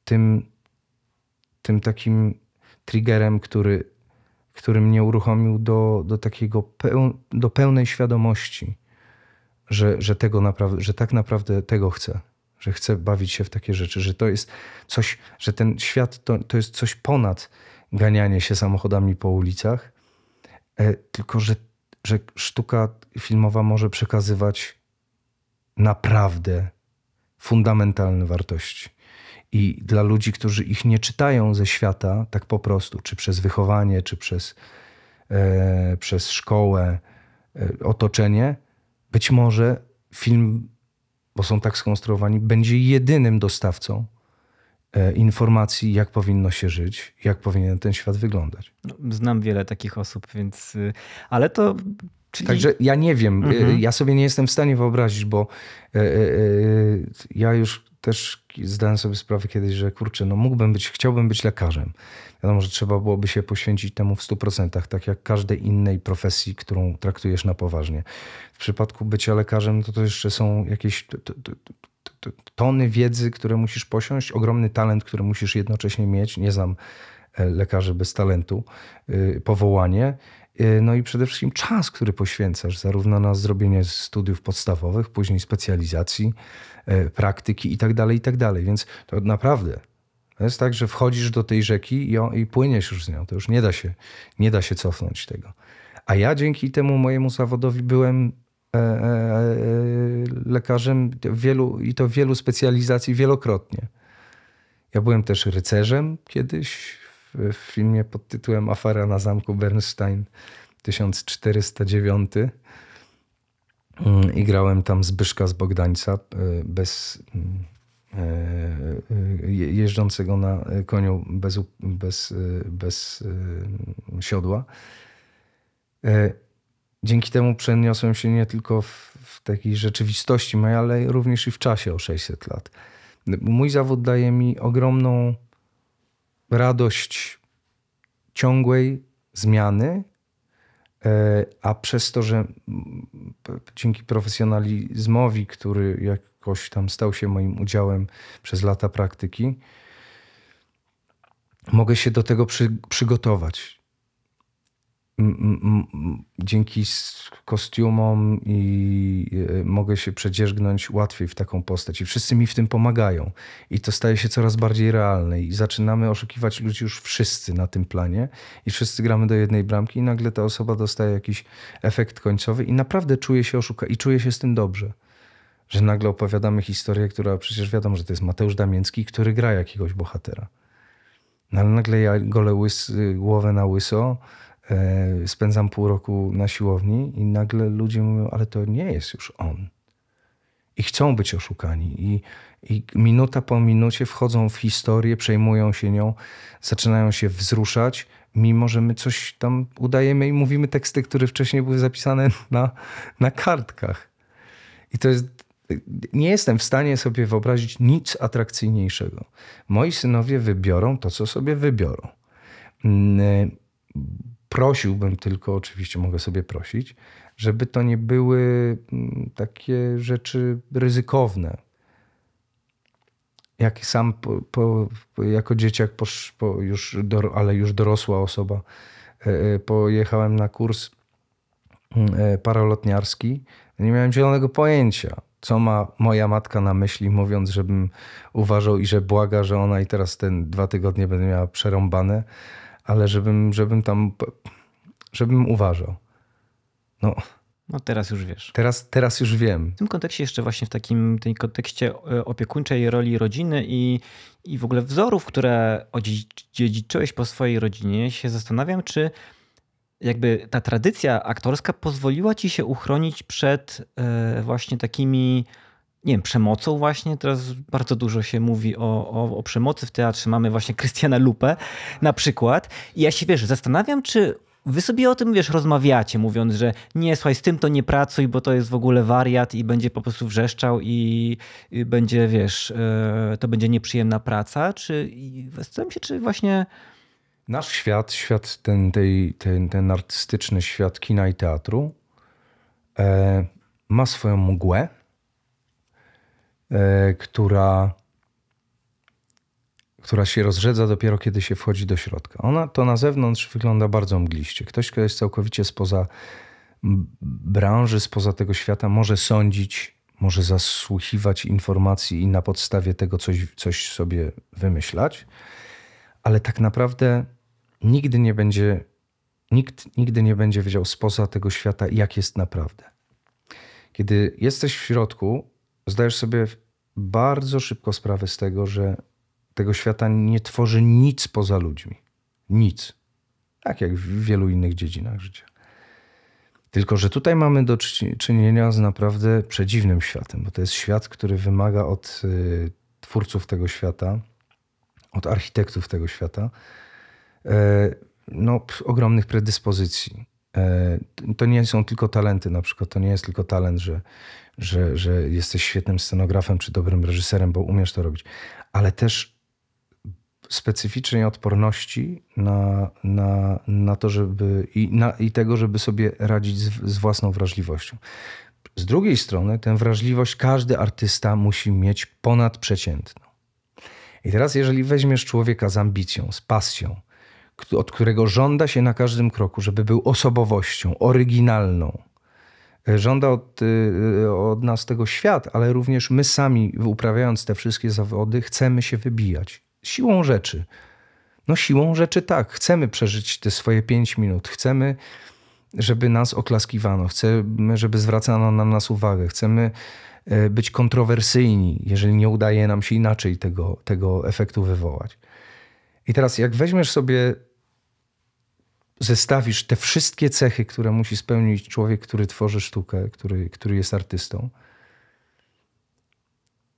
tym, tym takim triggerem, który, który mnie uruchomił do, do takiego peł, do pełnej świadomości, że, że, tego naprawdę, że tak naprawdę tego chcę. Że chcę bawić się w takie rzeczy, że to jest coś, że ten świat to, to jest coś ponad ganianie się samochodami po ulicach, e, tylko że, że sztuka filmowa może przekazywać naprawdę fundamentalne wartości. I dla ludzi, którzy ich nie czytają ze świata, tak po prostu, czy przez wychowanie, czy przez, e, przez szkołę, e, otoczenie, być może film, bo są tak skonstruowani, będzie jedynym dostawcą informacji, jak powinno się żyć, jak powinien ten świat wyglądać. No, znam wiele takich osób, więc. y, Ale to. Czyli... Także ja nie wiem, y, Mhm. ja sobie nie jestem w stanie wyobrazić, bo y, y, ja już też zdałem sobie sprawę kiedyś, że kurczę, no mógłbym być, chciałbym być lekarzem. Wiadomo, że trzeba byłoby się poświęcić temu w 100%, tak jak każdej innej profesji, którą traktujesz na poważnie. W przypadku bycia lekarzem, to, to jeszcze są jakieś tony wiedzy, które musisz posiąść, ogromny talent, który musisz jednocześnie mieć. Nie znam e, lekarzy bez talentu, y, powołanie. Y, No i przede wszystkim czas, który poświęcasz, zarówno na zrobienie studiów podstawowych, później specjalizacji, e, praktyki i tak dalej, i tak. Więc to naprawdę to jest tak, że wchodzisz do tej rzeki i, i płyniesz już z nią. To już nie da, się, nie da się cofnąć tego. A ja dzięki temu mojemu zawodowi byłem lekarzem wielu, i to wielu specjalizacji wielokrotnie. Ja byłem też rycerzem kiedyś w, w filmie pod tytułem Afera na zamku Bernstein 1409. Mm, I grałem tam Zbyszka z Bogdańca e, bez, mm, e, e, je- jeżdżącego na koniu bez, bez, e, bez e, siodła. Dzięki temu przeniosłem się nie tylko w, w takiej rzeczywistości mojej, ale również i w czasie o 600 lat. Mój zawód daje mi ogromną radość ciągłej zmiany, e, a przez to, że dzięki profesjonalizmowi, który jakoś tam stał się moim udziałem przez lata praktyki, mogę się do tego przy, przygotować. Dzięki kostiumom i e, mogę się przedzierzgnąć łatwiej w taką postać. I wszyscy mi w tym pomagają. I to staje się coraz bardziej realne. I zaczynamy oszukiwać ludzi już wszyscy na tym planie. I wszyscy gramy do jednej bramki i nagle ta osoba dostaje jakiś efekt końcowy i naprawdę czuje się oszuka i czuje się z tym dobrze. Że nagle opowiadamy historię, która przecież wiadomo, że to jest Mateusz Damięcki, który gra jakiegoś bohatera. No ale nagle ja golę łys, głowę na łyso, spędzam pół roku na siłowni i nagle ludzie mówią, ale to nie jest już on. I chcą być oszukani. I, I minuta po minucie wchodzą w historię, przejmują się nią, zaczynają się wzruszać, mimo że my coś tam udajemy i mówimy teksty, które wcześniej były zapisane na, na kartkach. I to jest. Nie jestem w stanie sobie wyobrazić nic atrakcyjniejszego. Moi synowie wybiorą to, co sobie wybiorą. Prosiłbym tylko, oczywiście mogę sobie prosić, żeby to nie były mm, takie rzeczy ryzykowne. Jak sam po, po, jako dzieciak, po już dor, ale już dorosła osoba, e, e, pojechałem na kurs mm, e, paralotniarski. Nie miałem zielonego pojęcia, co ma moja matka na myśli, mówiąc, żebym uważał i że błaga, że ona i teraz ten dwa tygodnie będę miała przerąbane, ale żebym, żebym tam, żebym uważał. No, No teraz już wiesz. teraz, teraz już wiem. W tym kontekście jeszcze właśnie w takim tym kontekście e, opiekuńczej roli rodziny i, i w ogóle wzorów, które odziedziczyłeś po swojej rodzinie, się zastanawiam, czy jakby ta tradycja aktorska pozwoliła ci się uchronić przed e, właśnie takimi, nie wiem, przemocą właśnie. Teraz bardzo dużo się mówi o, o, o przemocy w teatrze. Mamy właśnie Krystiana Lupę na przykład. I ja się, wiesz, zastanawiam, czy wy sobie o tym, wiesz, rozmawiacie, mówiąc, że nie, słuchaj, z tym to nie pracuj, bo to jest w ogóle wariat i będzie po prostu wrzeszczał i, będzie, wiesz, e, to będzie nieprzyjemna praca, czy zastanawiam się, czy właśnie Nasz świat, świat ten, tej, ten, ten artystyczny świat kina i teatru e, ma swoją mgłę, która, która się rozrzedza dopiero kiedy się wchodzi do środka. Ona to na zewnątrz wygląda bardzo mgliście. Ktoś, kto jest całkowicie spoza branży, spoza tego świata, może sądzić, może zasłuchiwać informacji i na podstawie tego coś, coś sobie wymyślać, ale tak naprawdę nigdy nie będzie, nikt nigdy nie będzie wiedział spoza tego świata, jak jest naprawdę. Kiedy jesteś w środku, zdajesz sobie bardzo szybko sprawę z tego, że tego świata nie tworzy nic poza ludźmi. Nic. Tak jak w wielu innych dziedzinach życia. Tylko, że tutaj mamy do czynienia z naprawdę przedziwnym światem, bo to jest świat, który wymaga od y, twórców tego świata, od architektów tego świata, e, no, ogromnych predyspozycji. E, to nie są tylko talenty, na przykład to nie jest tylko talent, że, że, że jesteś świetnym scenografem czy dobrym reżyserem, bo umiesz to robić, ale też specyficznej odporności na, na, na to, żeby i, na, i tego, żeby sobie radzić z, z własną wrażliwością. Z drugiej strony, tę wrażliwość każdy artysta musi mieć ponadprzeciętną. I teraz, jeżeli weźmiesz człowieka z ambicją, z pasją, od którego żąda się na każdym kroku, żeby był osobowością, oryginalną, e, żąda od, e, od nas tego świat, ale również my sami, uprawiając te wszystkie zawody, chcemy się wybijać. Siłą rzeczy. No, siłą rzeczy tak. Chcemy przeżyć te swoje pięć minut. Chcemy, żeby nas oklaskiwano. Chcemy, żeby zwracano na nas uwagę. Chcemy e, być kontrowersyjni, jeżeli nie udaje nam się inaczej tego, tego efektu wywołać. I teraz, jak weźmiesz sobie, zestawisz te wszystkie cechy, które musi spełnić człowiek, który tworzy sztukę, który, który jest artystą,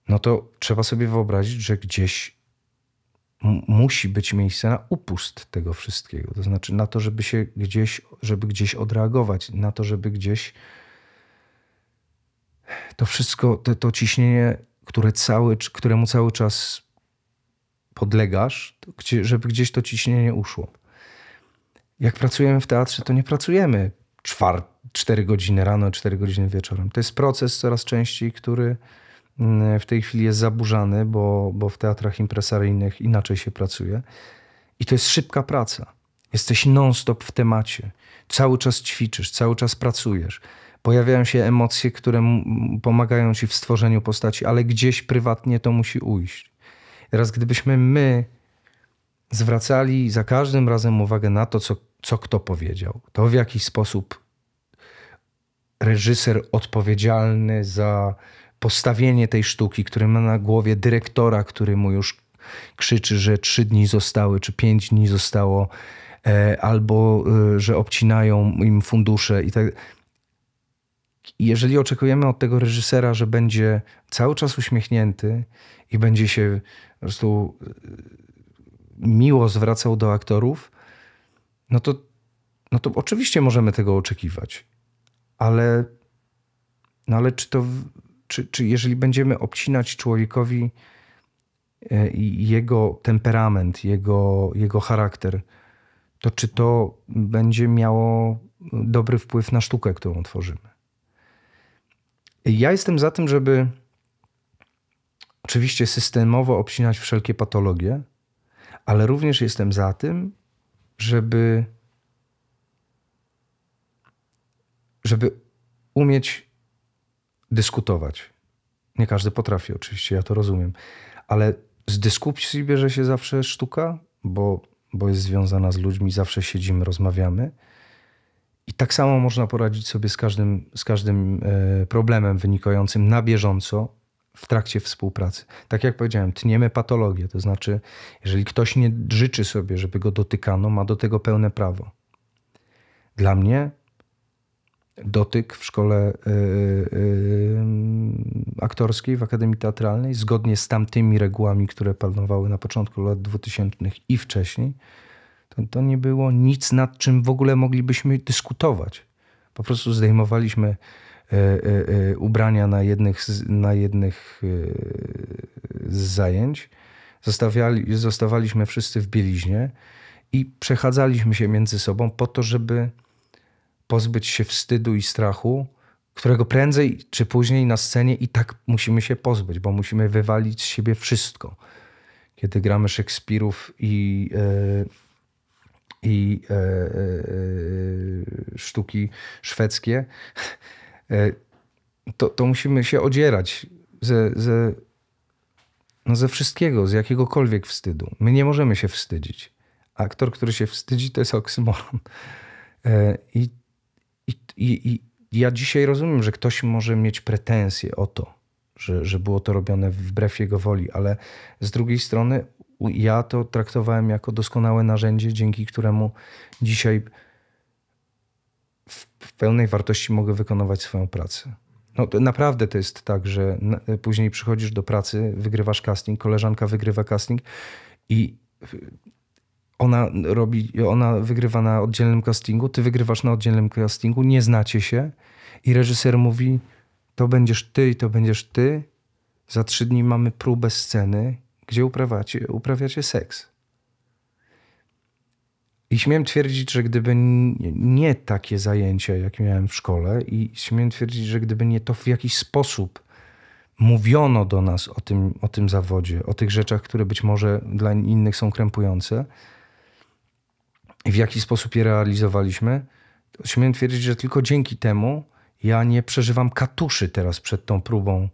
no to trzeba sobie wyobrazić, że gdzieś musi być miejsce na upust tego wszystkiego. To znaczy na to, żeby się gdzieś, żeby gdzieś odreagować, na to, żeby gdzieś to wszystko, to, to ciśnienie, które cały, któremu cały czas podlegasz, żeby gdzieś to ciśnienie uszło. Jak pracujemy w teatrze, to nie pracujemy czwar, 4 godziny rano, 4 godziny wieczorem. To jest proces coraz częściej, który mm, w tej chwili jest zaburzany, bo, bo w teatrach impresaryjnych inaczej się pracuje. I to jest szybka praca. Jesteś non-stop w temacie. Cały czas ćwiczysz, cały czas pracujesz. Pojawiają się emocje, które pomagają ci w stworzeniu postaci, ale gdzieś prywatnie to musi ujść. Teraz, gdybyśmy my zwracali za każdym razem uwagę na to, co, co kto powiedział, to w jaki sposób reżyser odpowiedzialny za postawienie tej sztuki, który ma na głowie dyrektora, który mu już krzyczy, że trzy dni zostały, czy pięć dni zostało, e, albo e, że obcinają im fundusze i tak. Jeżeli oczekujemy od tego reżysera, że będzie cały czas uśmiechnięty i będzie się po prostu e, miło zwracał do aktorów, no to, no to oczywiście możemy tego oczekiwać. Ale, no ale czy to, czy, czy jeżeli będziemy obcinać człowiekowi e, jego temperament, jego, jego charakter, to czy to będzie miało dobry wpływ na sztukę, którą tworzymy? Ja jestem za tym, żeby oczywiście systemowo obcinać wszelkie patologie, ale również jestem za tym, żeby, żeby umieć dyskutować. Nie każdy potrafi, oczywiście, ja to rozumiem, ale z dyskusji bierze się zawsze sztuka, bo, bo jest związana z ludźmi, zawsze siedzimy, rozmawiamy. I tak samo można poradzić sobie z każdym, z każdym e, problemem wynikającym na bieżąco w trakcie współpracy. Tak jak powiedziałem, tniemy patologię, to znaczy, jeżeli ktoś nie życzy sobie, żeby go dotykano, ma do tego pełne prawo. Dla mnie dotyk w szkole yy, yy, aktorskiej, w Akademii Teatralnej, zgodnie z tamtymi regułami, które panowały na początku lat 2000 i wcześniej, to, to nie było nic, nad czym w ogóle moglibyśmy dyskutować. Po prostu zdejmowaliśmy ubrania na jednych, na jednych z zajęć. Zostawiali, zostawaliśmy wszyscy w bieliźnie i przechadzaliśmy się między sobą po to, żeby pozbyć się wstydu i strachu, którego prędzej czy później na scenie i tak musimy się pozbyć, bo musimy wywalić z siebie wszystko. Kiedy gramy Szekspirów i, e, i e, e, sztuki szwedzkie, e, to, to musimy się odzierać ze, ze, no ze wszystkiego, z jakiegokolwiek wstydu. My nie możemy się wstydzić. Aktor, który się wstydzi, to jest oksymoron. E, I, i, i, i ja dzisiaj rozumiem, że ktoś może mieć pretensje o to, że, że było to robione wbrew jego woli, ale z drugiej strony ja to traktowałem jako doskonałe narzędzie, dzięki któremu dzisiaj w, pełnej wartości mogę wykonywać swoją pracę. No, to naprawdę to jest tak, że później przychodzisz do pracy, wygrywasz casting, koleżanka wygrywa casting i ona robi, ona wygrywa na oddzielnym castingu, ty wygrywasz na oddzielnym castingu, nie znacie się i reżyser mówi, to będziesz ty i to będziesz ty. Za trzy dni mamy próbę sceny, gdzie uprawiacie, uprawiacie seks. I śmiem twierdzić, że gdyby nie takie zajęcia, jakie miałem w szkole, i śmiem twierdzić, że gdyby nie to w jakiś sposób mówiono do nas o tym, o tym zawodzie, o tych rzeczach, które być może dla innych są krępujące, w jaki sposób je realizowaliśmy, śmiem twierdzić, że tylko dzięki temu ja nie przeżywam katuszy teraz przed tą próbą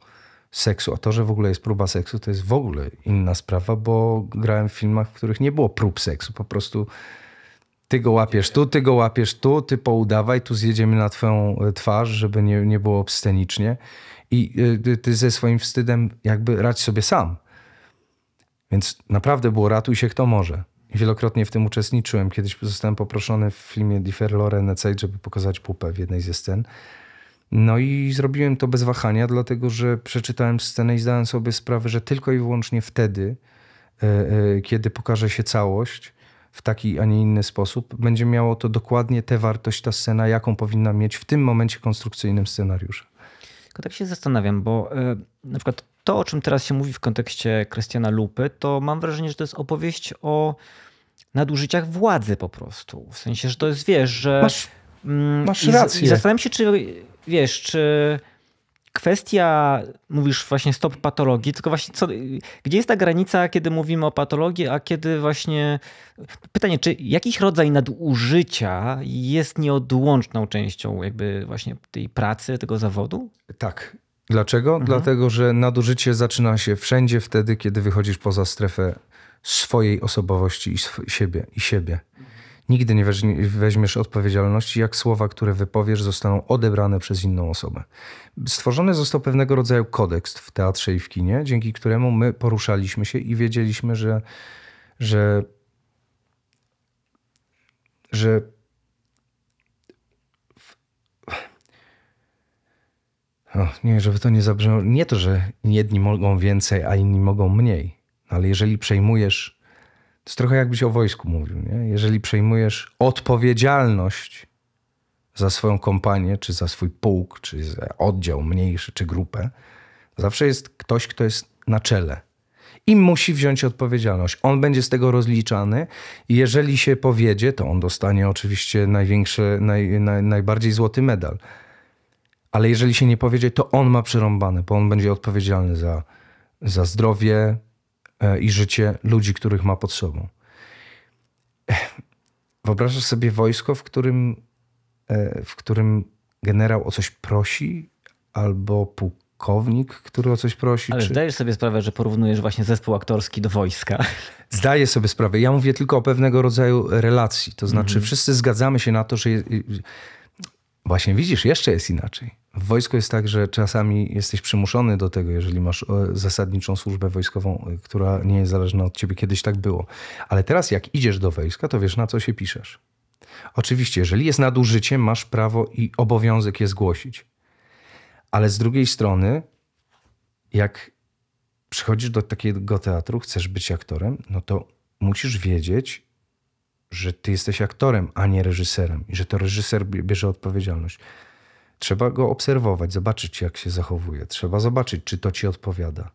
seksu. A to, że w ogóle jest próba seksu, to jest w ogóle inna sprawa, bo grałem w filmach, w których nie było prób seksu. Po prostu ty go łapiesz tu, ty go łapiesz tu, ty poudawaj, tu zjedziemy na twoją e, twarz, żeby nie, nie było obscenicznie. I e, ty ze swoim wstydem jakby radź sobie sam. Więc naprawdę było ratuj się kto może. I wielokrotnie w tym uczestniczyłem. Kiedyś zostałem poproszony w filmie Differ Lore żeby pokazać pupę w jednej ze scen. No i zrobiłem to bez wahania, dlatego że przeczytałem scenę i zdałem sobie sprawę, że tylko i wyłącznie wtedy, e, kiedy pokaże się całość w taki, a nie inny sposób, będzie miało to dokładnie tę wartość, ta scena, jaką powinna mieć w tym momencie konstrukcyjnym scenariusza. Tylko tak się zastanawiam, bo e, na przykład to, o czym teraz się mówi w kontekście Krystiana Lupy, to mam wrażenie, że to jest opowieść o nadużyciach władzy po prostu. W sensie, że to jest, wiesz, że... Masz, mm, masz rację. I, i zastanawiam się, czy wiesz, czy kwestia, mówisz właśnie stop patologii, tylko właśnie co, gdzie jest ta granica, kiedy mówimy o patologii, a kiedy właśnie... Pytanie, czy jakiś rodzaj nadużycia jest nieodłączną częścią jakby właśnie tej pracy, tego zawodu? Tak. Dlaczego? Mhm. Dlatego, że nadużycie zaczyna się wszędzie wtedy, kiedy wychodzisz poza strefę swojej osobowości i siebie. I siebie. Nigdy nie weźmiesz odpowiedzialności, jak słowa, które wypowiesz, zostaną odebrane przez inną osobę. Stworzony został pewnego rodzaju kodeks w teatrze i w kinie, dzięki któremu my poruszaliśmy się i wiedzieliśmy, że, że, że o, nie, żeby to nie zabrzmiało. Nie to, że jedni mogą więcej, a inni mogą mniej, ale jeżeli przejmujesz to jest trochę jakbyś o wojsku mówił. Nie? Jeżeli przejmujesz odpowiedzialność za swoją kompanię, czy za swój pułk, czy za oddział mniejszy, czy grupę, zawsze jest ktoś, kto jest na czele. I musi wziąć odpowiedzialność. On będzie z tego rozliczany i jeżeli się powiedzie, to on dostanie oczywiście największy, naj, naj, najbardziej złoty medal. Ale jeżeli się nie powiedzie, to on ma przerąbane, bo on będzie odpowiedzialny za, za zdrowie, i życie ludzi, których ma pod sobą. Wyobrażasz sobie wojsko, w którym, e, w którym generał o coś prosi, albo pułkownik, który o coś prosi. Ale czy... zdajesz sobie sprawę, że porównujesz właśnie zespół aktorski do wojska. Zdaję sobie sprawę. Ja mówię tylko o pewnego rodzaju relacji. To znaczy, mm -hmm. wszyscy zgadzamy się na to, że. Właśnie widzisz, jeszcze jest inaczej. W wojsku jest tak, że czasami jesteś przymuszony do tego, jeżeli masz e, zasadniczą służbę wojskową, e, która nie jest zależna od ciebie. Kiedyś tak było. Ale teraz, jak idziesz do wojska, to wiesz, na co się piszesz. Oczywiście, jeżeli jest nadużycie, masz prawo i obowiązek je zgłosić. Ale z drugiej strony, jak przychodzisz do takiego teatru, chcesz być aktorem, no to musisz wiedzieć, że ty jesteś aktorem, a nie reżyserem i że to reżyser bierze odpowiedzialność. Trzeba go obserwować, zobaczyć, jak się zachowuje. Trzeba zobaczyć, czy to ci odpowiada.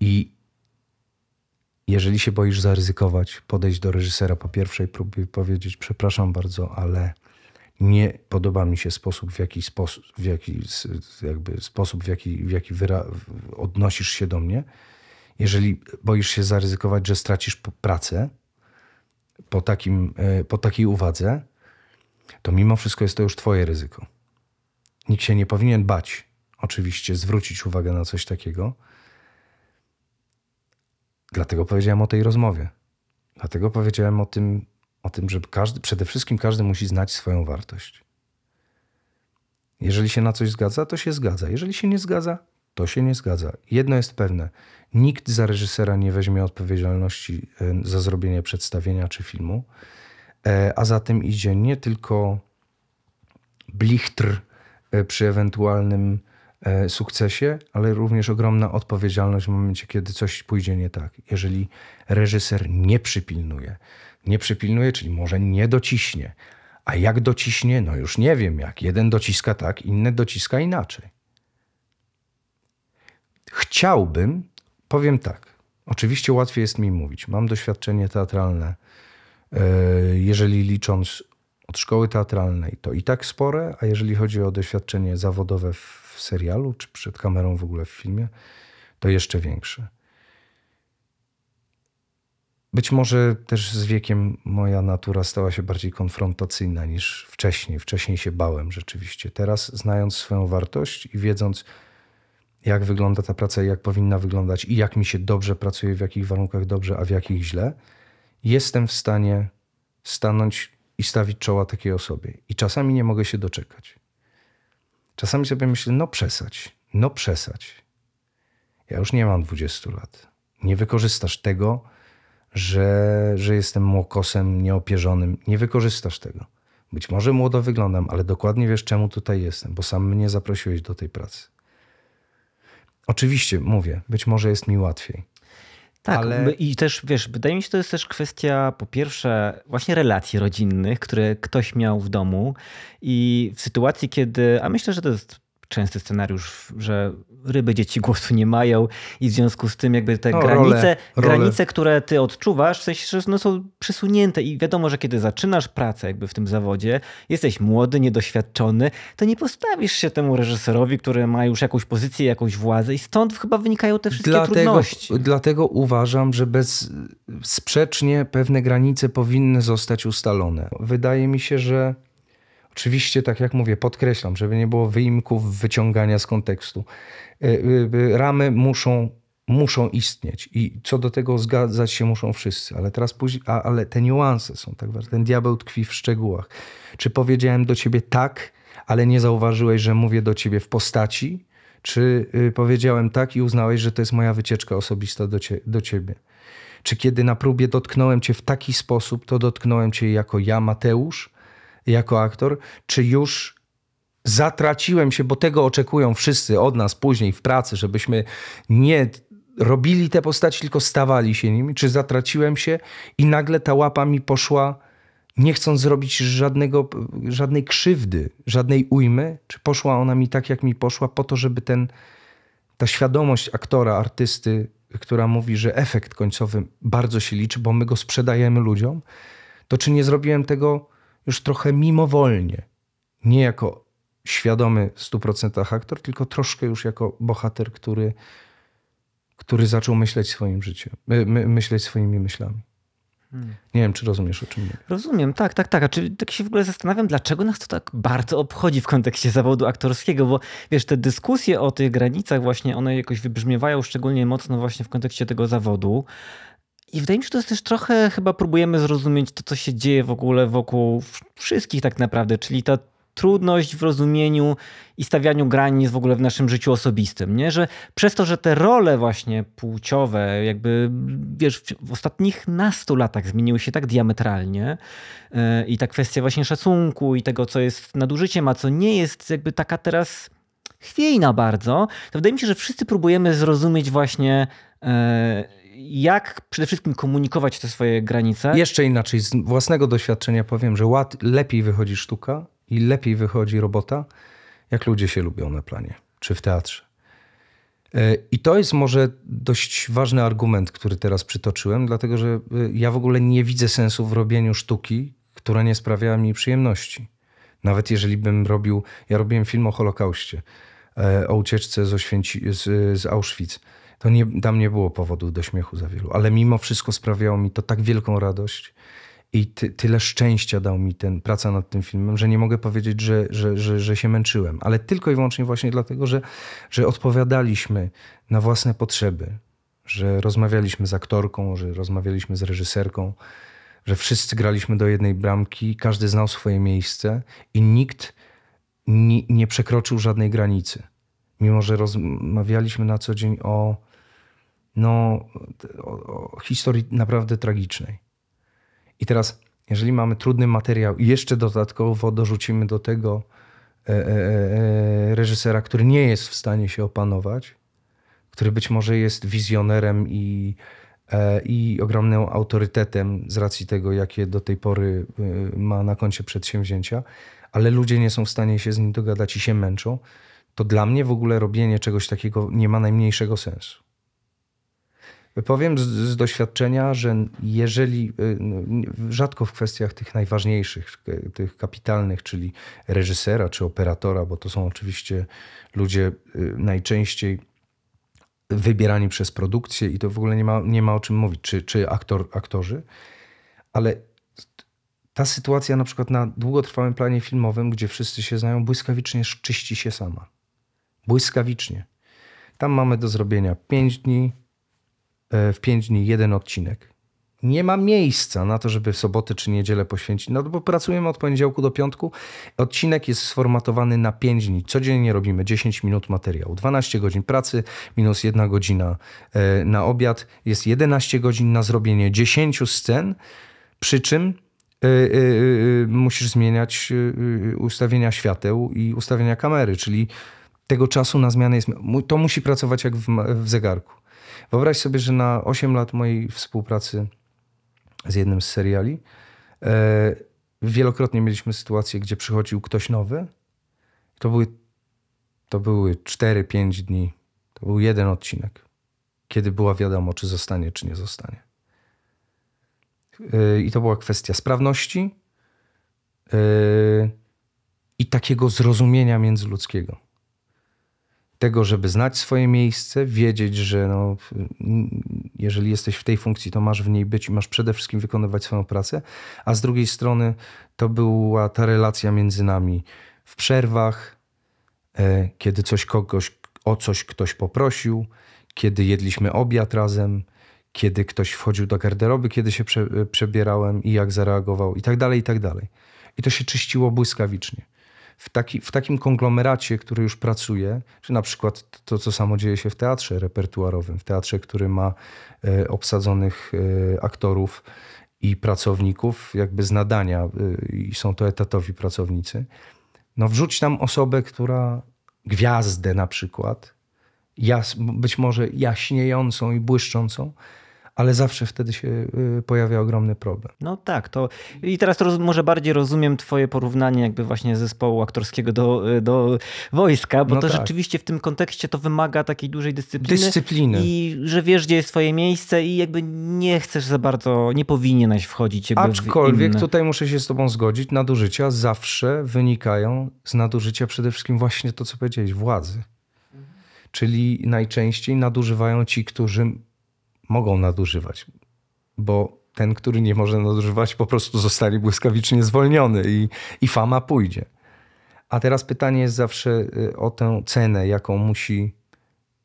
I jeżeli się boisz zaryzykować, podejść do reżysera po pierwszej próbie i powiedzieć: Przepraszam bardzo, ale Nie podoba mi się sposób, w jaki sposób, w jaki, jakby sposób, w jaki, w jaki wyra- odnosisz się do mnie. Jeżeli boisz się zaryzykować, że stracisz pracę po, takim, e, po takiej uwadze, to mimo wszystko jest to już twoje ryzyko. Nikt się nie powinien bać, oczywiście, zwrócić uwagę na coś takiego. Dlatego powiedziałem o tej rozmowie. Dlatego powiedziałem o tym, o tym, że każdy, przede wszystkim każdy musi znać swoją wartość. Jeżeli się na coś zgadza, to się zgadza. Jeżeli się nie zgadza, to się nie zgadza. Jedno jest pewne: nikt za reżysera nie weźmie odpowiedzialności e, za zrobienie przedstawienia czy filmu, e, a za tym idzie nie tylko blichtr e, przy ewentualnym sukcesie, ale również ogromna odpowiedzialność w momencie, kiedy coś pójdzie nie tak. Jeżeli reżyser nie przypilnuje, nie przypilnuje, czyli może nie dociśnie. A jak dociśnie? No już nie wiem jak. Jeden dociska tak, inny dociska inaczej. Chciałbym, powiem tak, oczywiście łatwiej jest mi mówić. Mam doświadczenie teatralne, e, jeżeli licząc od szkoły teatralnej, to i tak spore, a jeżeli chodzi o doświadczenie zawodowe w serialu, czy przed kamerą w ogóle w filmie, to jeszcze większe. Być może też z wiekiem moja natura stała się bardziej konfrontacyjna niż wcześniej. Wcześniej się bałem rzeczywiście. Teraz, znając swoją wartość i wiedząc, jak wygląda ta praca i jak powinna wyglądać, i jak mi się dobrze pracuje, w jakich warunkach dobrze, a w jakich źle, jestem w stanie stanąć i stawić czoła takiej osobie. I czasami nie mogę się doczekać. Czasami sobie myślę, no przesać, no przesać. Ja już nie mam 20 lat. Nie wykorzystasz tego, że, że jestem młokosem nieopierzonym. Nie wykorzystasz tego. Być może młodo wyglądam, ale dokładnie wiesz, czemu tutaj jestem, bo sam mnie zaprosiłeś do tej pracy. Oczywiście, mówię, być może jest mi łatwiej. Tak, ale... i też wiesz, wydaje mi się, to jest też kwestia po pierwsze właśnie relacji rodzinnych, które ktoś miał w domu i w sytuacji, kiedy, a myślę, że to jest częsty scenariusz, że ryby dzieci głosu nie mają i w związku z tym jakby te no, granice, role, granice, które ty odczuwasz, w sensie, że no są przesunięte i wiadomo, że kiedy zaczynasz pracę jakby w tym zawodzie, jesteś młody, niedoświadczony, to nie postawisz się temu reżyserowi, który ma już jakąś pozycję, jakąś władzę i stąd chyba wynikają te wszystkie dlatego, trudności. Dlatego uważam, że bezsprzecznie pewne granice powinny zostać ustalone. Wydaje mi się, że Oczywiście, tak jak mówię, podkreślam, żeby nie było wyimków, wyciągania z kontekstu. E, e, ramy muszą, muszą istnieć i co do tego zgadzać się muszą wszyscy, ale teraz później, a, ale te niuanse są tak ważne. Ten diabeł tkwi w szczegółach. Czy powiedziałem do ciebie tak, ale nie zauważyłeś, że mówię do ciebie w postaci? Czy y, powiedziałem tak i uznałeś, że to jest moja wycieczka osobista do, cie, do ciebie? Czy kiedy na próbie dotknąłem cię w taki sposób, to dotknąłem cię jako ja, Mateusz, jako aktor, czy już zatraciłem się, bo tego oczekują wszyscy od nas później w pracy, żebyśmy nie robili te postaci, tylko stawali się nimi, czy zatraciłem się i nagle ta łapa mi poszła, nie chcąc zrobić żadnego, żadnej krzywdy, żadnej ujmy, czy poszła ona mi tak, jak mi poszła, po to, żeby ten, ta świadomość aktora, artysty, która mówi, że efekt końcowy bardzo się liczy, bo my go sprzedajemy ludziom, to czy nie zrobiłem tego już trochę mimowolnie. Nie jako świadomy w 100% aktor, tylko troszkę już jako bohater, który, który zaczął myśleć swoim życiem, my, my, myśleć swoimi myślami. Hmm. Nie wiem, czy rozumiesz, o czym mówię. Rozumiem, tak, tak, tak. A czy tak się w ogóle zastanawiam, dlaczego nas to tak bardzo obchodzi w kontekście zawodu aktorskiego, bo wiesz, te dyskusje o tych granicach właśnie, one jakoś wybrzmiewają szczególnie mocno właśnie w kontekście tego zawodu. I wydaje mi się, że to jest też trochę, chyba próbujemy zrozumieć to, co się dzieje w ogóle wokół wszystkich tak naprawdę, czyli ta trudność w rozumieniu i stawianiu granic w ogóle w naszym życiu osobistym, nie? Że przez to, że te role właśnie płciowe jakby, wiesz, w ostatnich nastu latach zmieniły się tak diametralnie yy, i ta kwestia właśnie szacunku i tego, co jest nadużyciem, a co nie jest jakby taka teraz chwiejna bardzo, to wydaje mi się, że wszyscy próbujemy zrozumieć właśnie yy, jak przede wszystkim komunikować te swoje granice? Jeszcze inaczej, z własnego doświadczenia powiem, że łat, lepiej wychodzi sztuka i lepiej wychodzi robota, jak ludzie się lubią na planie czy w teatrze. E, I to jest może dość ważny argument, który teraz przytoczyłem, dlatego że e, ja w ogóle nie widzę sensu w robieniu sztuki, która nie sprawia mi przyjemności. Nawet jeżeli bym robił, ja robiłem film o Holokauście, e, o ucieczce z, Oświęci, z, z Auschwitz. To nie, tam nie było powodów do śmiechu za wielu, ale mimo wszystko sprawiało mi to tak wielką radość i ty, tyle szczęścia dał mi ten praca nad tym filmem, że nie mogę powiedzieć, że, że, że, że się męczyłem. Ale tylko i wyłącznie właśnie dlatego, że, że odpowiadaliśmy na własne potrzeby, że rozmawialiśmy z aktorką, że rozmawialiśmy z reżyserką, że wszyscy graliśmy do jednej bramki, każdy znał swoje miejsce i nikt nie, nie przekroczył żadnej granicy. Mimo, że rozmawialiśmy na co dzień o, no, o, o historii naprawdę tragicznej. I teraz, jeżeli mamy trudny materiał i jeszcze dodatkowo dorzucimy do tego e, e, e, reżysera, który nie jest w stanie się opanować, który być może jest wizjonerem i, i ogromnym autorytetem z racji tego, jakie do tej pory ma na koncie przedsięwzięcia, ale ludzie nie są w stanie się z nim dogadać i się męczą, to dla mnie w ogóle robienie czegoś takiego nie ma najmniejszego sensu. Powiem z, z, doświadczenia, że jeżeli y, rzadko w kwestiach tych najważniejszych, tych kapitalnych, czyli reżysera czy operatora, bo to są oczywiście ludzie y, najczęściej wybierani przez produkcję i to w ogóle nie ma, nie ma o czym mówić, czy, czy aktor, aktorzy, ale ta sytuacja na przykład na długotrwałym planie filmowym, gdzie wszyscy się znają, błyskawicznie czyści się sama. Błyskawicznie. Tam mamy do zrobienia 5 dni, w pięć dni jeden odcinek. Nie ma miejsca na to, żeby w sobotę czy niedzielę poświęcić. No bo pracujemy od poniedziałku do piątku. Odcinek jest sformatowany na 5 dni. Codziennie robimy 10 minut materiału. 12 godzin pracy minus 1 godzina e, na obiad. Jest 11 godzin na zrobienie 10 scen, przy czym e, musisz zmieniać ustawienia świateł i ustawienia kamery, czyli tego czasu na zmianę jest. To musi pracować jak w zegarku. Wyobraź sobie, że na 8 lat mojej współpracy z jednym z seriali e, wielokrotnie mieliśmy sytuację, gdzie przychodził ktoś nowy. To były, to były 4-5 dni. To był jeden odcinek, kiedy była wiadomo, czy zostanie, czy nie zostanie. E, I to była kwestia sprawności e, i takiego zrozumienia międzyludzkiego tego, żeby znać swoje miejsce, wiedzieć, że no, jeżeli jesteś w tej funkcji, to masz w niej być i masz przede wszystkim wykonywać swoją pracę, a z drugiej strony to była ta relacja między nami w przerwach, e, kiedy coś kogoś, o coś ktoś poprosił, kiedy jedliśmy obiad razem, kiedy ktoś wchodził do garderoby, kiedy się prze, przebierałem i jak zareagował i tak dalej, i tak dalej. I to się czyściło błyskawicznie w, taki, w takim konglomeracie, który już pracuje, czy na przykład to, co samo dzieje się w teatrze repertuarowym, w teatrze, który ma e, obsadzonych e, aktorów i pracowników jakby z nadania e, i są to etatowi pracownicy, no wrzuć tam osobę, która gwiazdę na przykład, jas, być może jaśniejącą i błyszczącą, ale zawsze wtedy się y, pojawia ogromny problem. No tak, to i teraz to może bardziej rozumiem twoje porównanie jakby właśnie zespołu aktorskiego do, y, do wojska, bo no to tak. rzeczywiście w tym kontekście to wymaga takiej dużej dyscypliny. Dyscypliny. I że wiesz, gdzie jest twoje miejsce i jakby nie chcesz za bardzo, nie powinieneś wchodzić jakby Aczkolwiek tutaj muszę się z tobą zgodzić, nadużycia zawsze wynikają z nadużycia przede wszystkim właśnie to, co powiedziałeś, władzy. Czyli najczęściej nadużywają ci, którzy mogą nadużywać, bo ten, który nie może nadużywać, po prostu zostanie błyskawicznie zwolniony i, i fama pójdzie. A teraz pytanie jest zawsze y, o tę cenę, jaką musi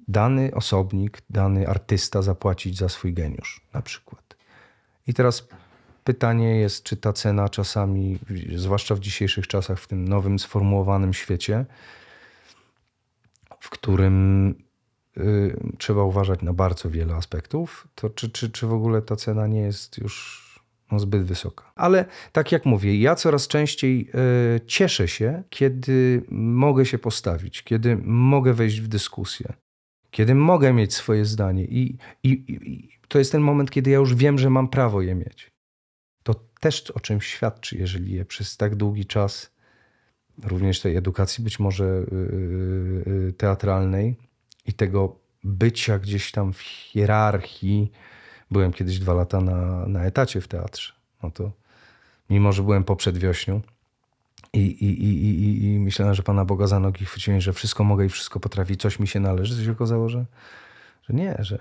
dany osobnik, dany artysta zapłacić za swój geniusz, na przykład. I teraz pytanie jest, czy ta cena czasami, zwłaszcza w dzisiejszych czasach, w tym nowym sformułowanym świecie, w którym Y, trzeba uważać na bardzo wiele aspektów, to czy, czy, czy w ogóle ta cena nie jest już no, zbyt wysoka. Ale tak jak mówię, ja coraz częściej y, cieszę się, kiedy mogę się postawić, kiedy mogę wejść w dyskusję, kiedy mogę mieć swoje zdanie i, i, i to jest ten moment, kiedy ja już wiem, że mam prawo je mieć. To też o czymś świadczy, jeżeli je przez tak długi czas, również tej edukacji być może y, teatralnej, i tego bycia gdzieś tam w hierarchii. Byłem kiedyś dwa lata na, na etacie w teatrze. No to mimo, że byłem po przedwiośniu, I, i, i, i, I myślałem, że Pana Boga za nogi chwyciłem, że wszystko mogę i wszystko potrafi, coś mi się należy. To się okazało, że, że nie, że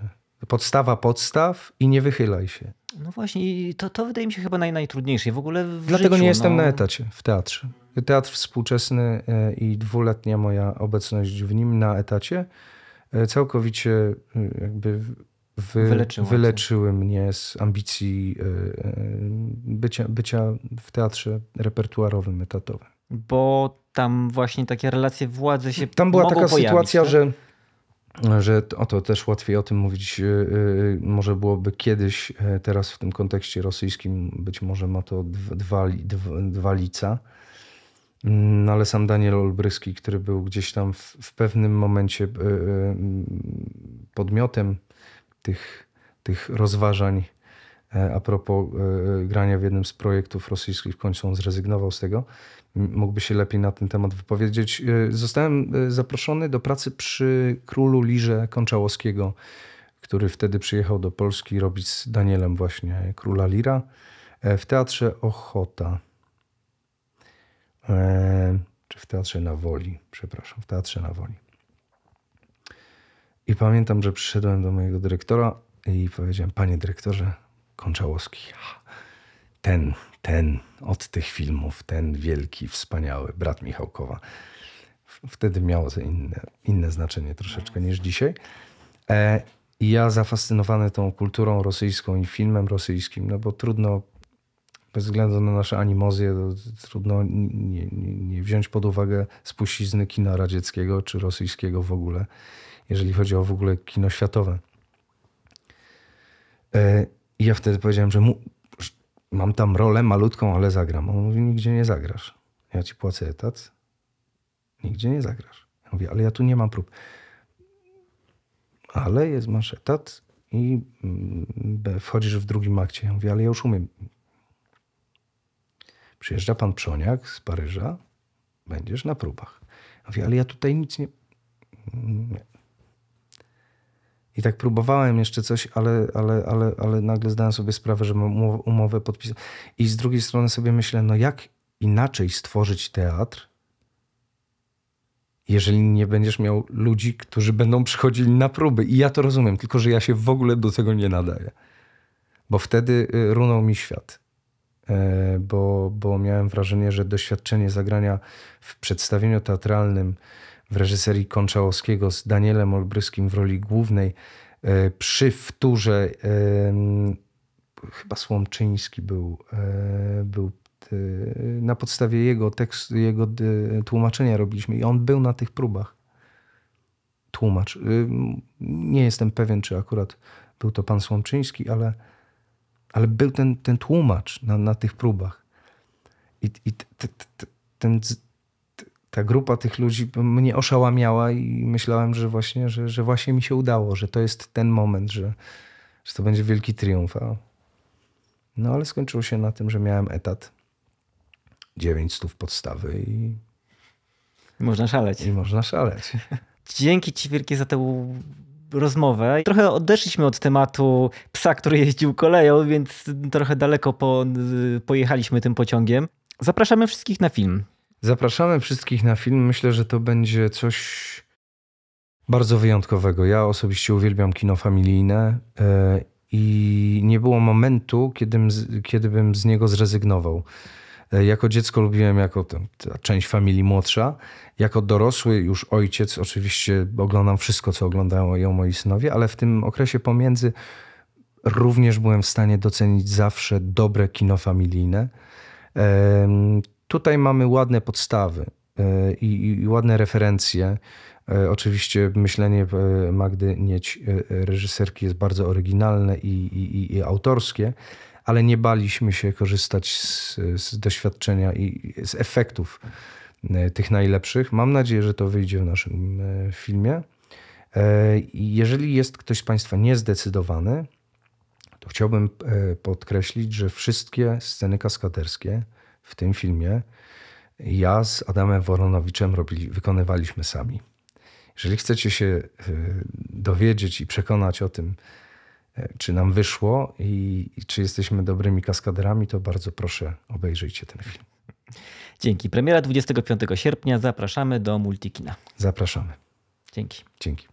podstawa podstaw i nie wychylaj się. No właśnie, i to, to wydaje mi się chyba naj, najtrudniejsze w ogóle w Dlatego życiu, nie jestem no. na etacie w teatrze. Teatr współczesny e, i dwuletnia moja obecność w nim na etacie całkowicie e, jakby wy, wyleczyły mnie z ambicji e, e, bycia, bycia w teatrze repertuarowym, etatowym. Bo tam właśnie takie relacje władzy się Tam była taka pojawić, sytuacja, tak? że, że o to też łatwiej o tym mówić. e, e, Może byłoby kiedyś, e, teraz w tym kontekście rosyjskim być może ma to dwa, dwa, dwa lica. Mm, Ale sam Daniel Olbryski, który był gdzieś tam w, w pewnym momencie e, e, podmiotem tych, tych rozważań e, a propos grania w jednym z projektów rosyjskich, w końcu on zrezygnował z tego, mógłby się lepiej na ten temat wypowiedzieć. Zostałem zaproszony do pracy przy królu Lirze Konczałowskiego, który wtedy przyjechał do Polski robić z Danielem właśnie króla Lira w teatrze Ochota. E, Czy w teatrze na Woli, przepraszam, w teatrze na Woli. I pamiętam, że przyszedłem do mojego dyrektora i powiedziałem, panie dyrektorze Konczałowski, ten, ten od tych filmów, ten wielki, wspaniały brat Michałkowa. Wtedy miało to inne, inne znaczenie troszeczkę niż dzisiaj. E, I ja zafascynowany tą kulturą rosyjską i filmem rosyjskim, no bo trudno, bez względu na nasze animozje, to trudno nie, nie, nie wziąć pod uwagę spuścizny kina radzieckiego czy rosyjskiego w ogóle, jeżeli chodzi o w ogóle kino światowe. E, I ja wtedy powiedziałem, że mu, mam tam rolę malutką, ale zagram. On mówi, nigdzie nie zagrasz. Ja ci płacę etat, nigdzie nie zagrasz. Ja mówię, ale ja tu nie mam prób. Ale jest, masz etat i mm, wchodzisz w drugim akcie. Ja mówię, ale ja już umiem. Przyjeżdża pan Przoniak z Paryża, będziesz na próbach. Ale ja tutaj nic nie... nie. I tak próbowałem jeszcze coś, ale, ale, ale, ale nagle zdałem sobie sprawę, że mam umow- umowę podpisać. I z drugiej strony sobie myślę, no jak inaczej stworzyć teatr, jeżeli nie będziesz miał ludzi, którzy będą przychodzili na próby. I ja to rozumiem, tylko że ja się w ogóle do tego nie nadaję. Bo wtedy y, runął mi świat. E, Bo, bo miałem wrażenie, że doświadczenie zagrania w przedstawieniu teatralnym w reżyserii Konczałowskiego z Danielem Olbryskim w roli głównej e, przy wtórze chyba Słomczyński był, e, był na podstawie jego tekstu, jego tłumaczenia robiliśmy i on był na tych próbach. Tłumacz. Ym, Nie jestem pewien, czy akurat był to pan Słomczyński, ale, ale był ten, ten tłumacz na, na tych próbach. I, i ten, ta grupa tych ludzi mnie oszałamiała i myślałem, że właśnie, że, że właśnie mi się udało, że to jest ten moment, że, że to będzie wielki triumf. No ale skończyło się na tym, że miałem etat 900 podstawy i, Można szaleć. i można szaleć. Dzięki Ci wielkie za tę rozmowę. Trochę odeszliśmy od tematu psa, który jeździł koleją, więc trochę daleko po, pojechaliśmy tym pociągiem. Zapraszamy wszystkich na film. Zapraszamy wszystkich na film. Myślę, że to będzie coś bardzo wyjątkowego. Ja osobiście uwielbiam kino familijne e, i nie było momentu, kiedy bym z niego zrezygnował. E, Jako dziecko lubiłem jako ta, ta część familii młodsza. Jako dorosły już ojciec oczywiście oglądam wszystko, co oglądają moi synowie, ale w tym okresie pomiędzy również byłem w stanie docenić zawsze dobre kino familijne. Tutaj mamy ładne podstawy e, i, i ładne referencje. E, Oczywiście myślenie Magdy Nieć, reżyserki, jest bardzo oryginalne i, i, i autorskie, ale nie baliśmy się korzystać z, z doświadczenia i z efektów e, tych najlepszych. Mam nadzieję, że to wyjdzie w naszym e, filmie. E, Jeżeli jest ktoś z Państwa niezdecydowany, to chciałbym podkreślić, że wszystkie sceny kaskaderskie w tym filmie ja z Adamem Woronowiczem robili, wykonywaliśmy sami. Jeżeli chcecie się dowiedzieć i przekonać o tym, czy nam wyszło i, i czy jesteśmy dobrymi kaskaderami, to bardzo proszę obejrzyjcie ten film. Dzięki. Premiera 25 sierpnia. Zapraszamy do Multikina. Zapraszamy. Dzięki. Dzięki.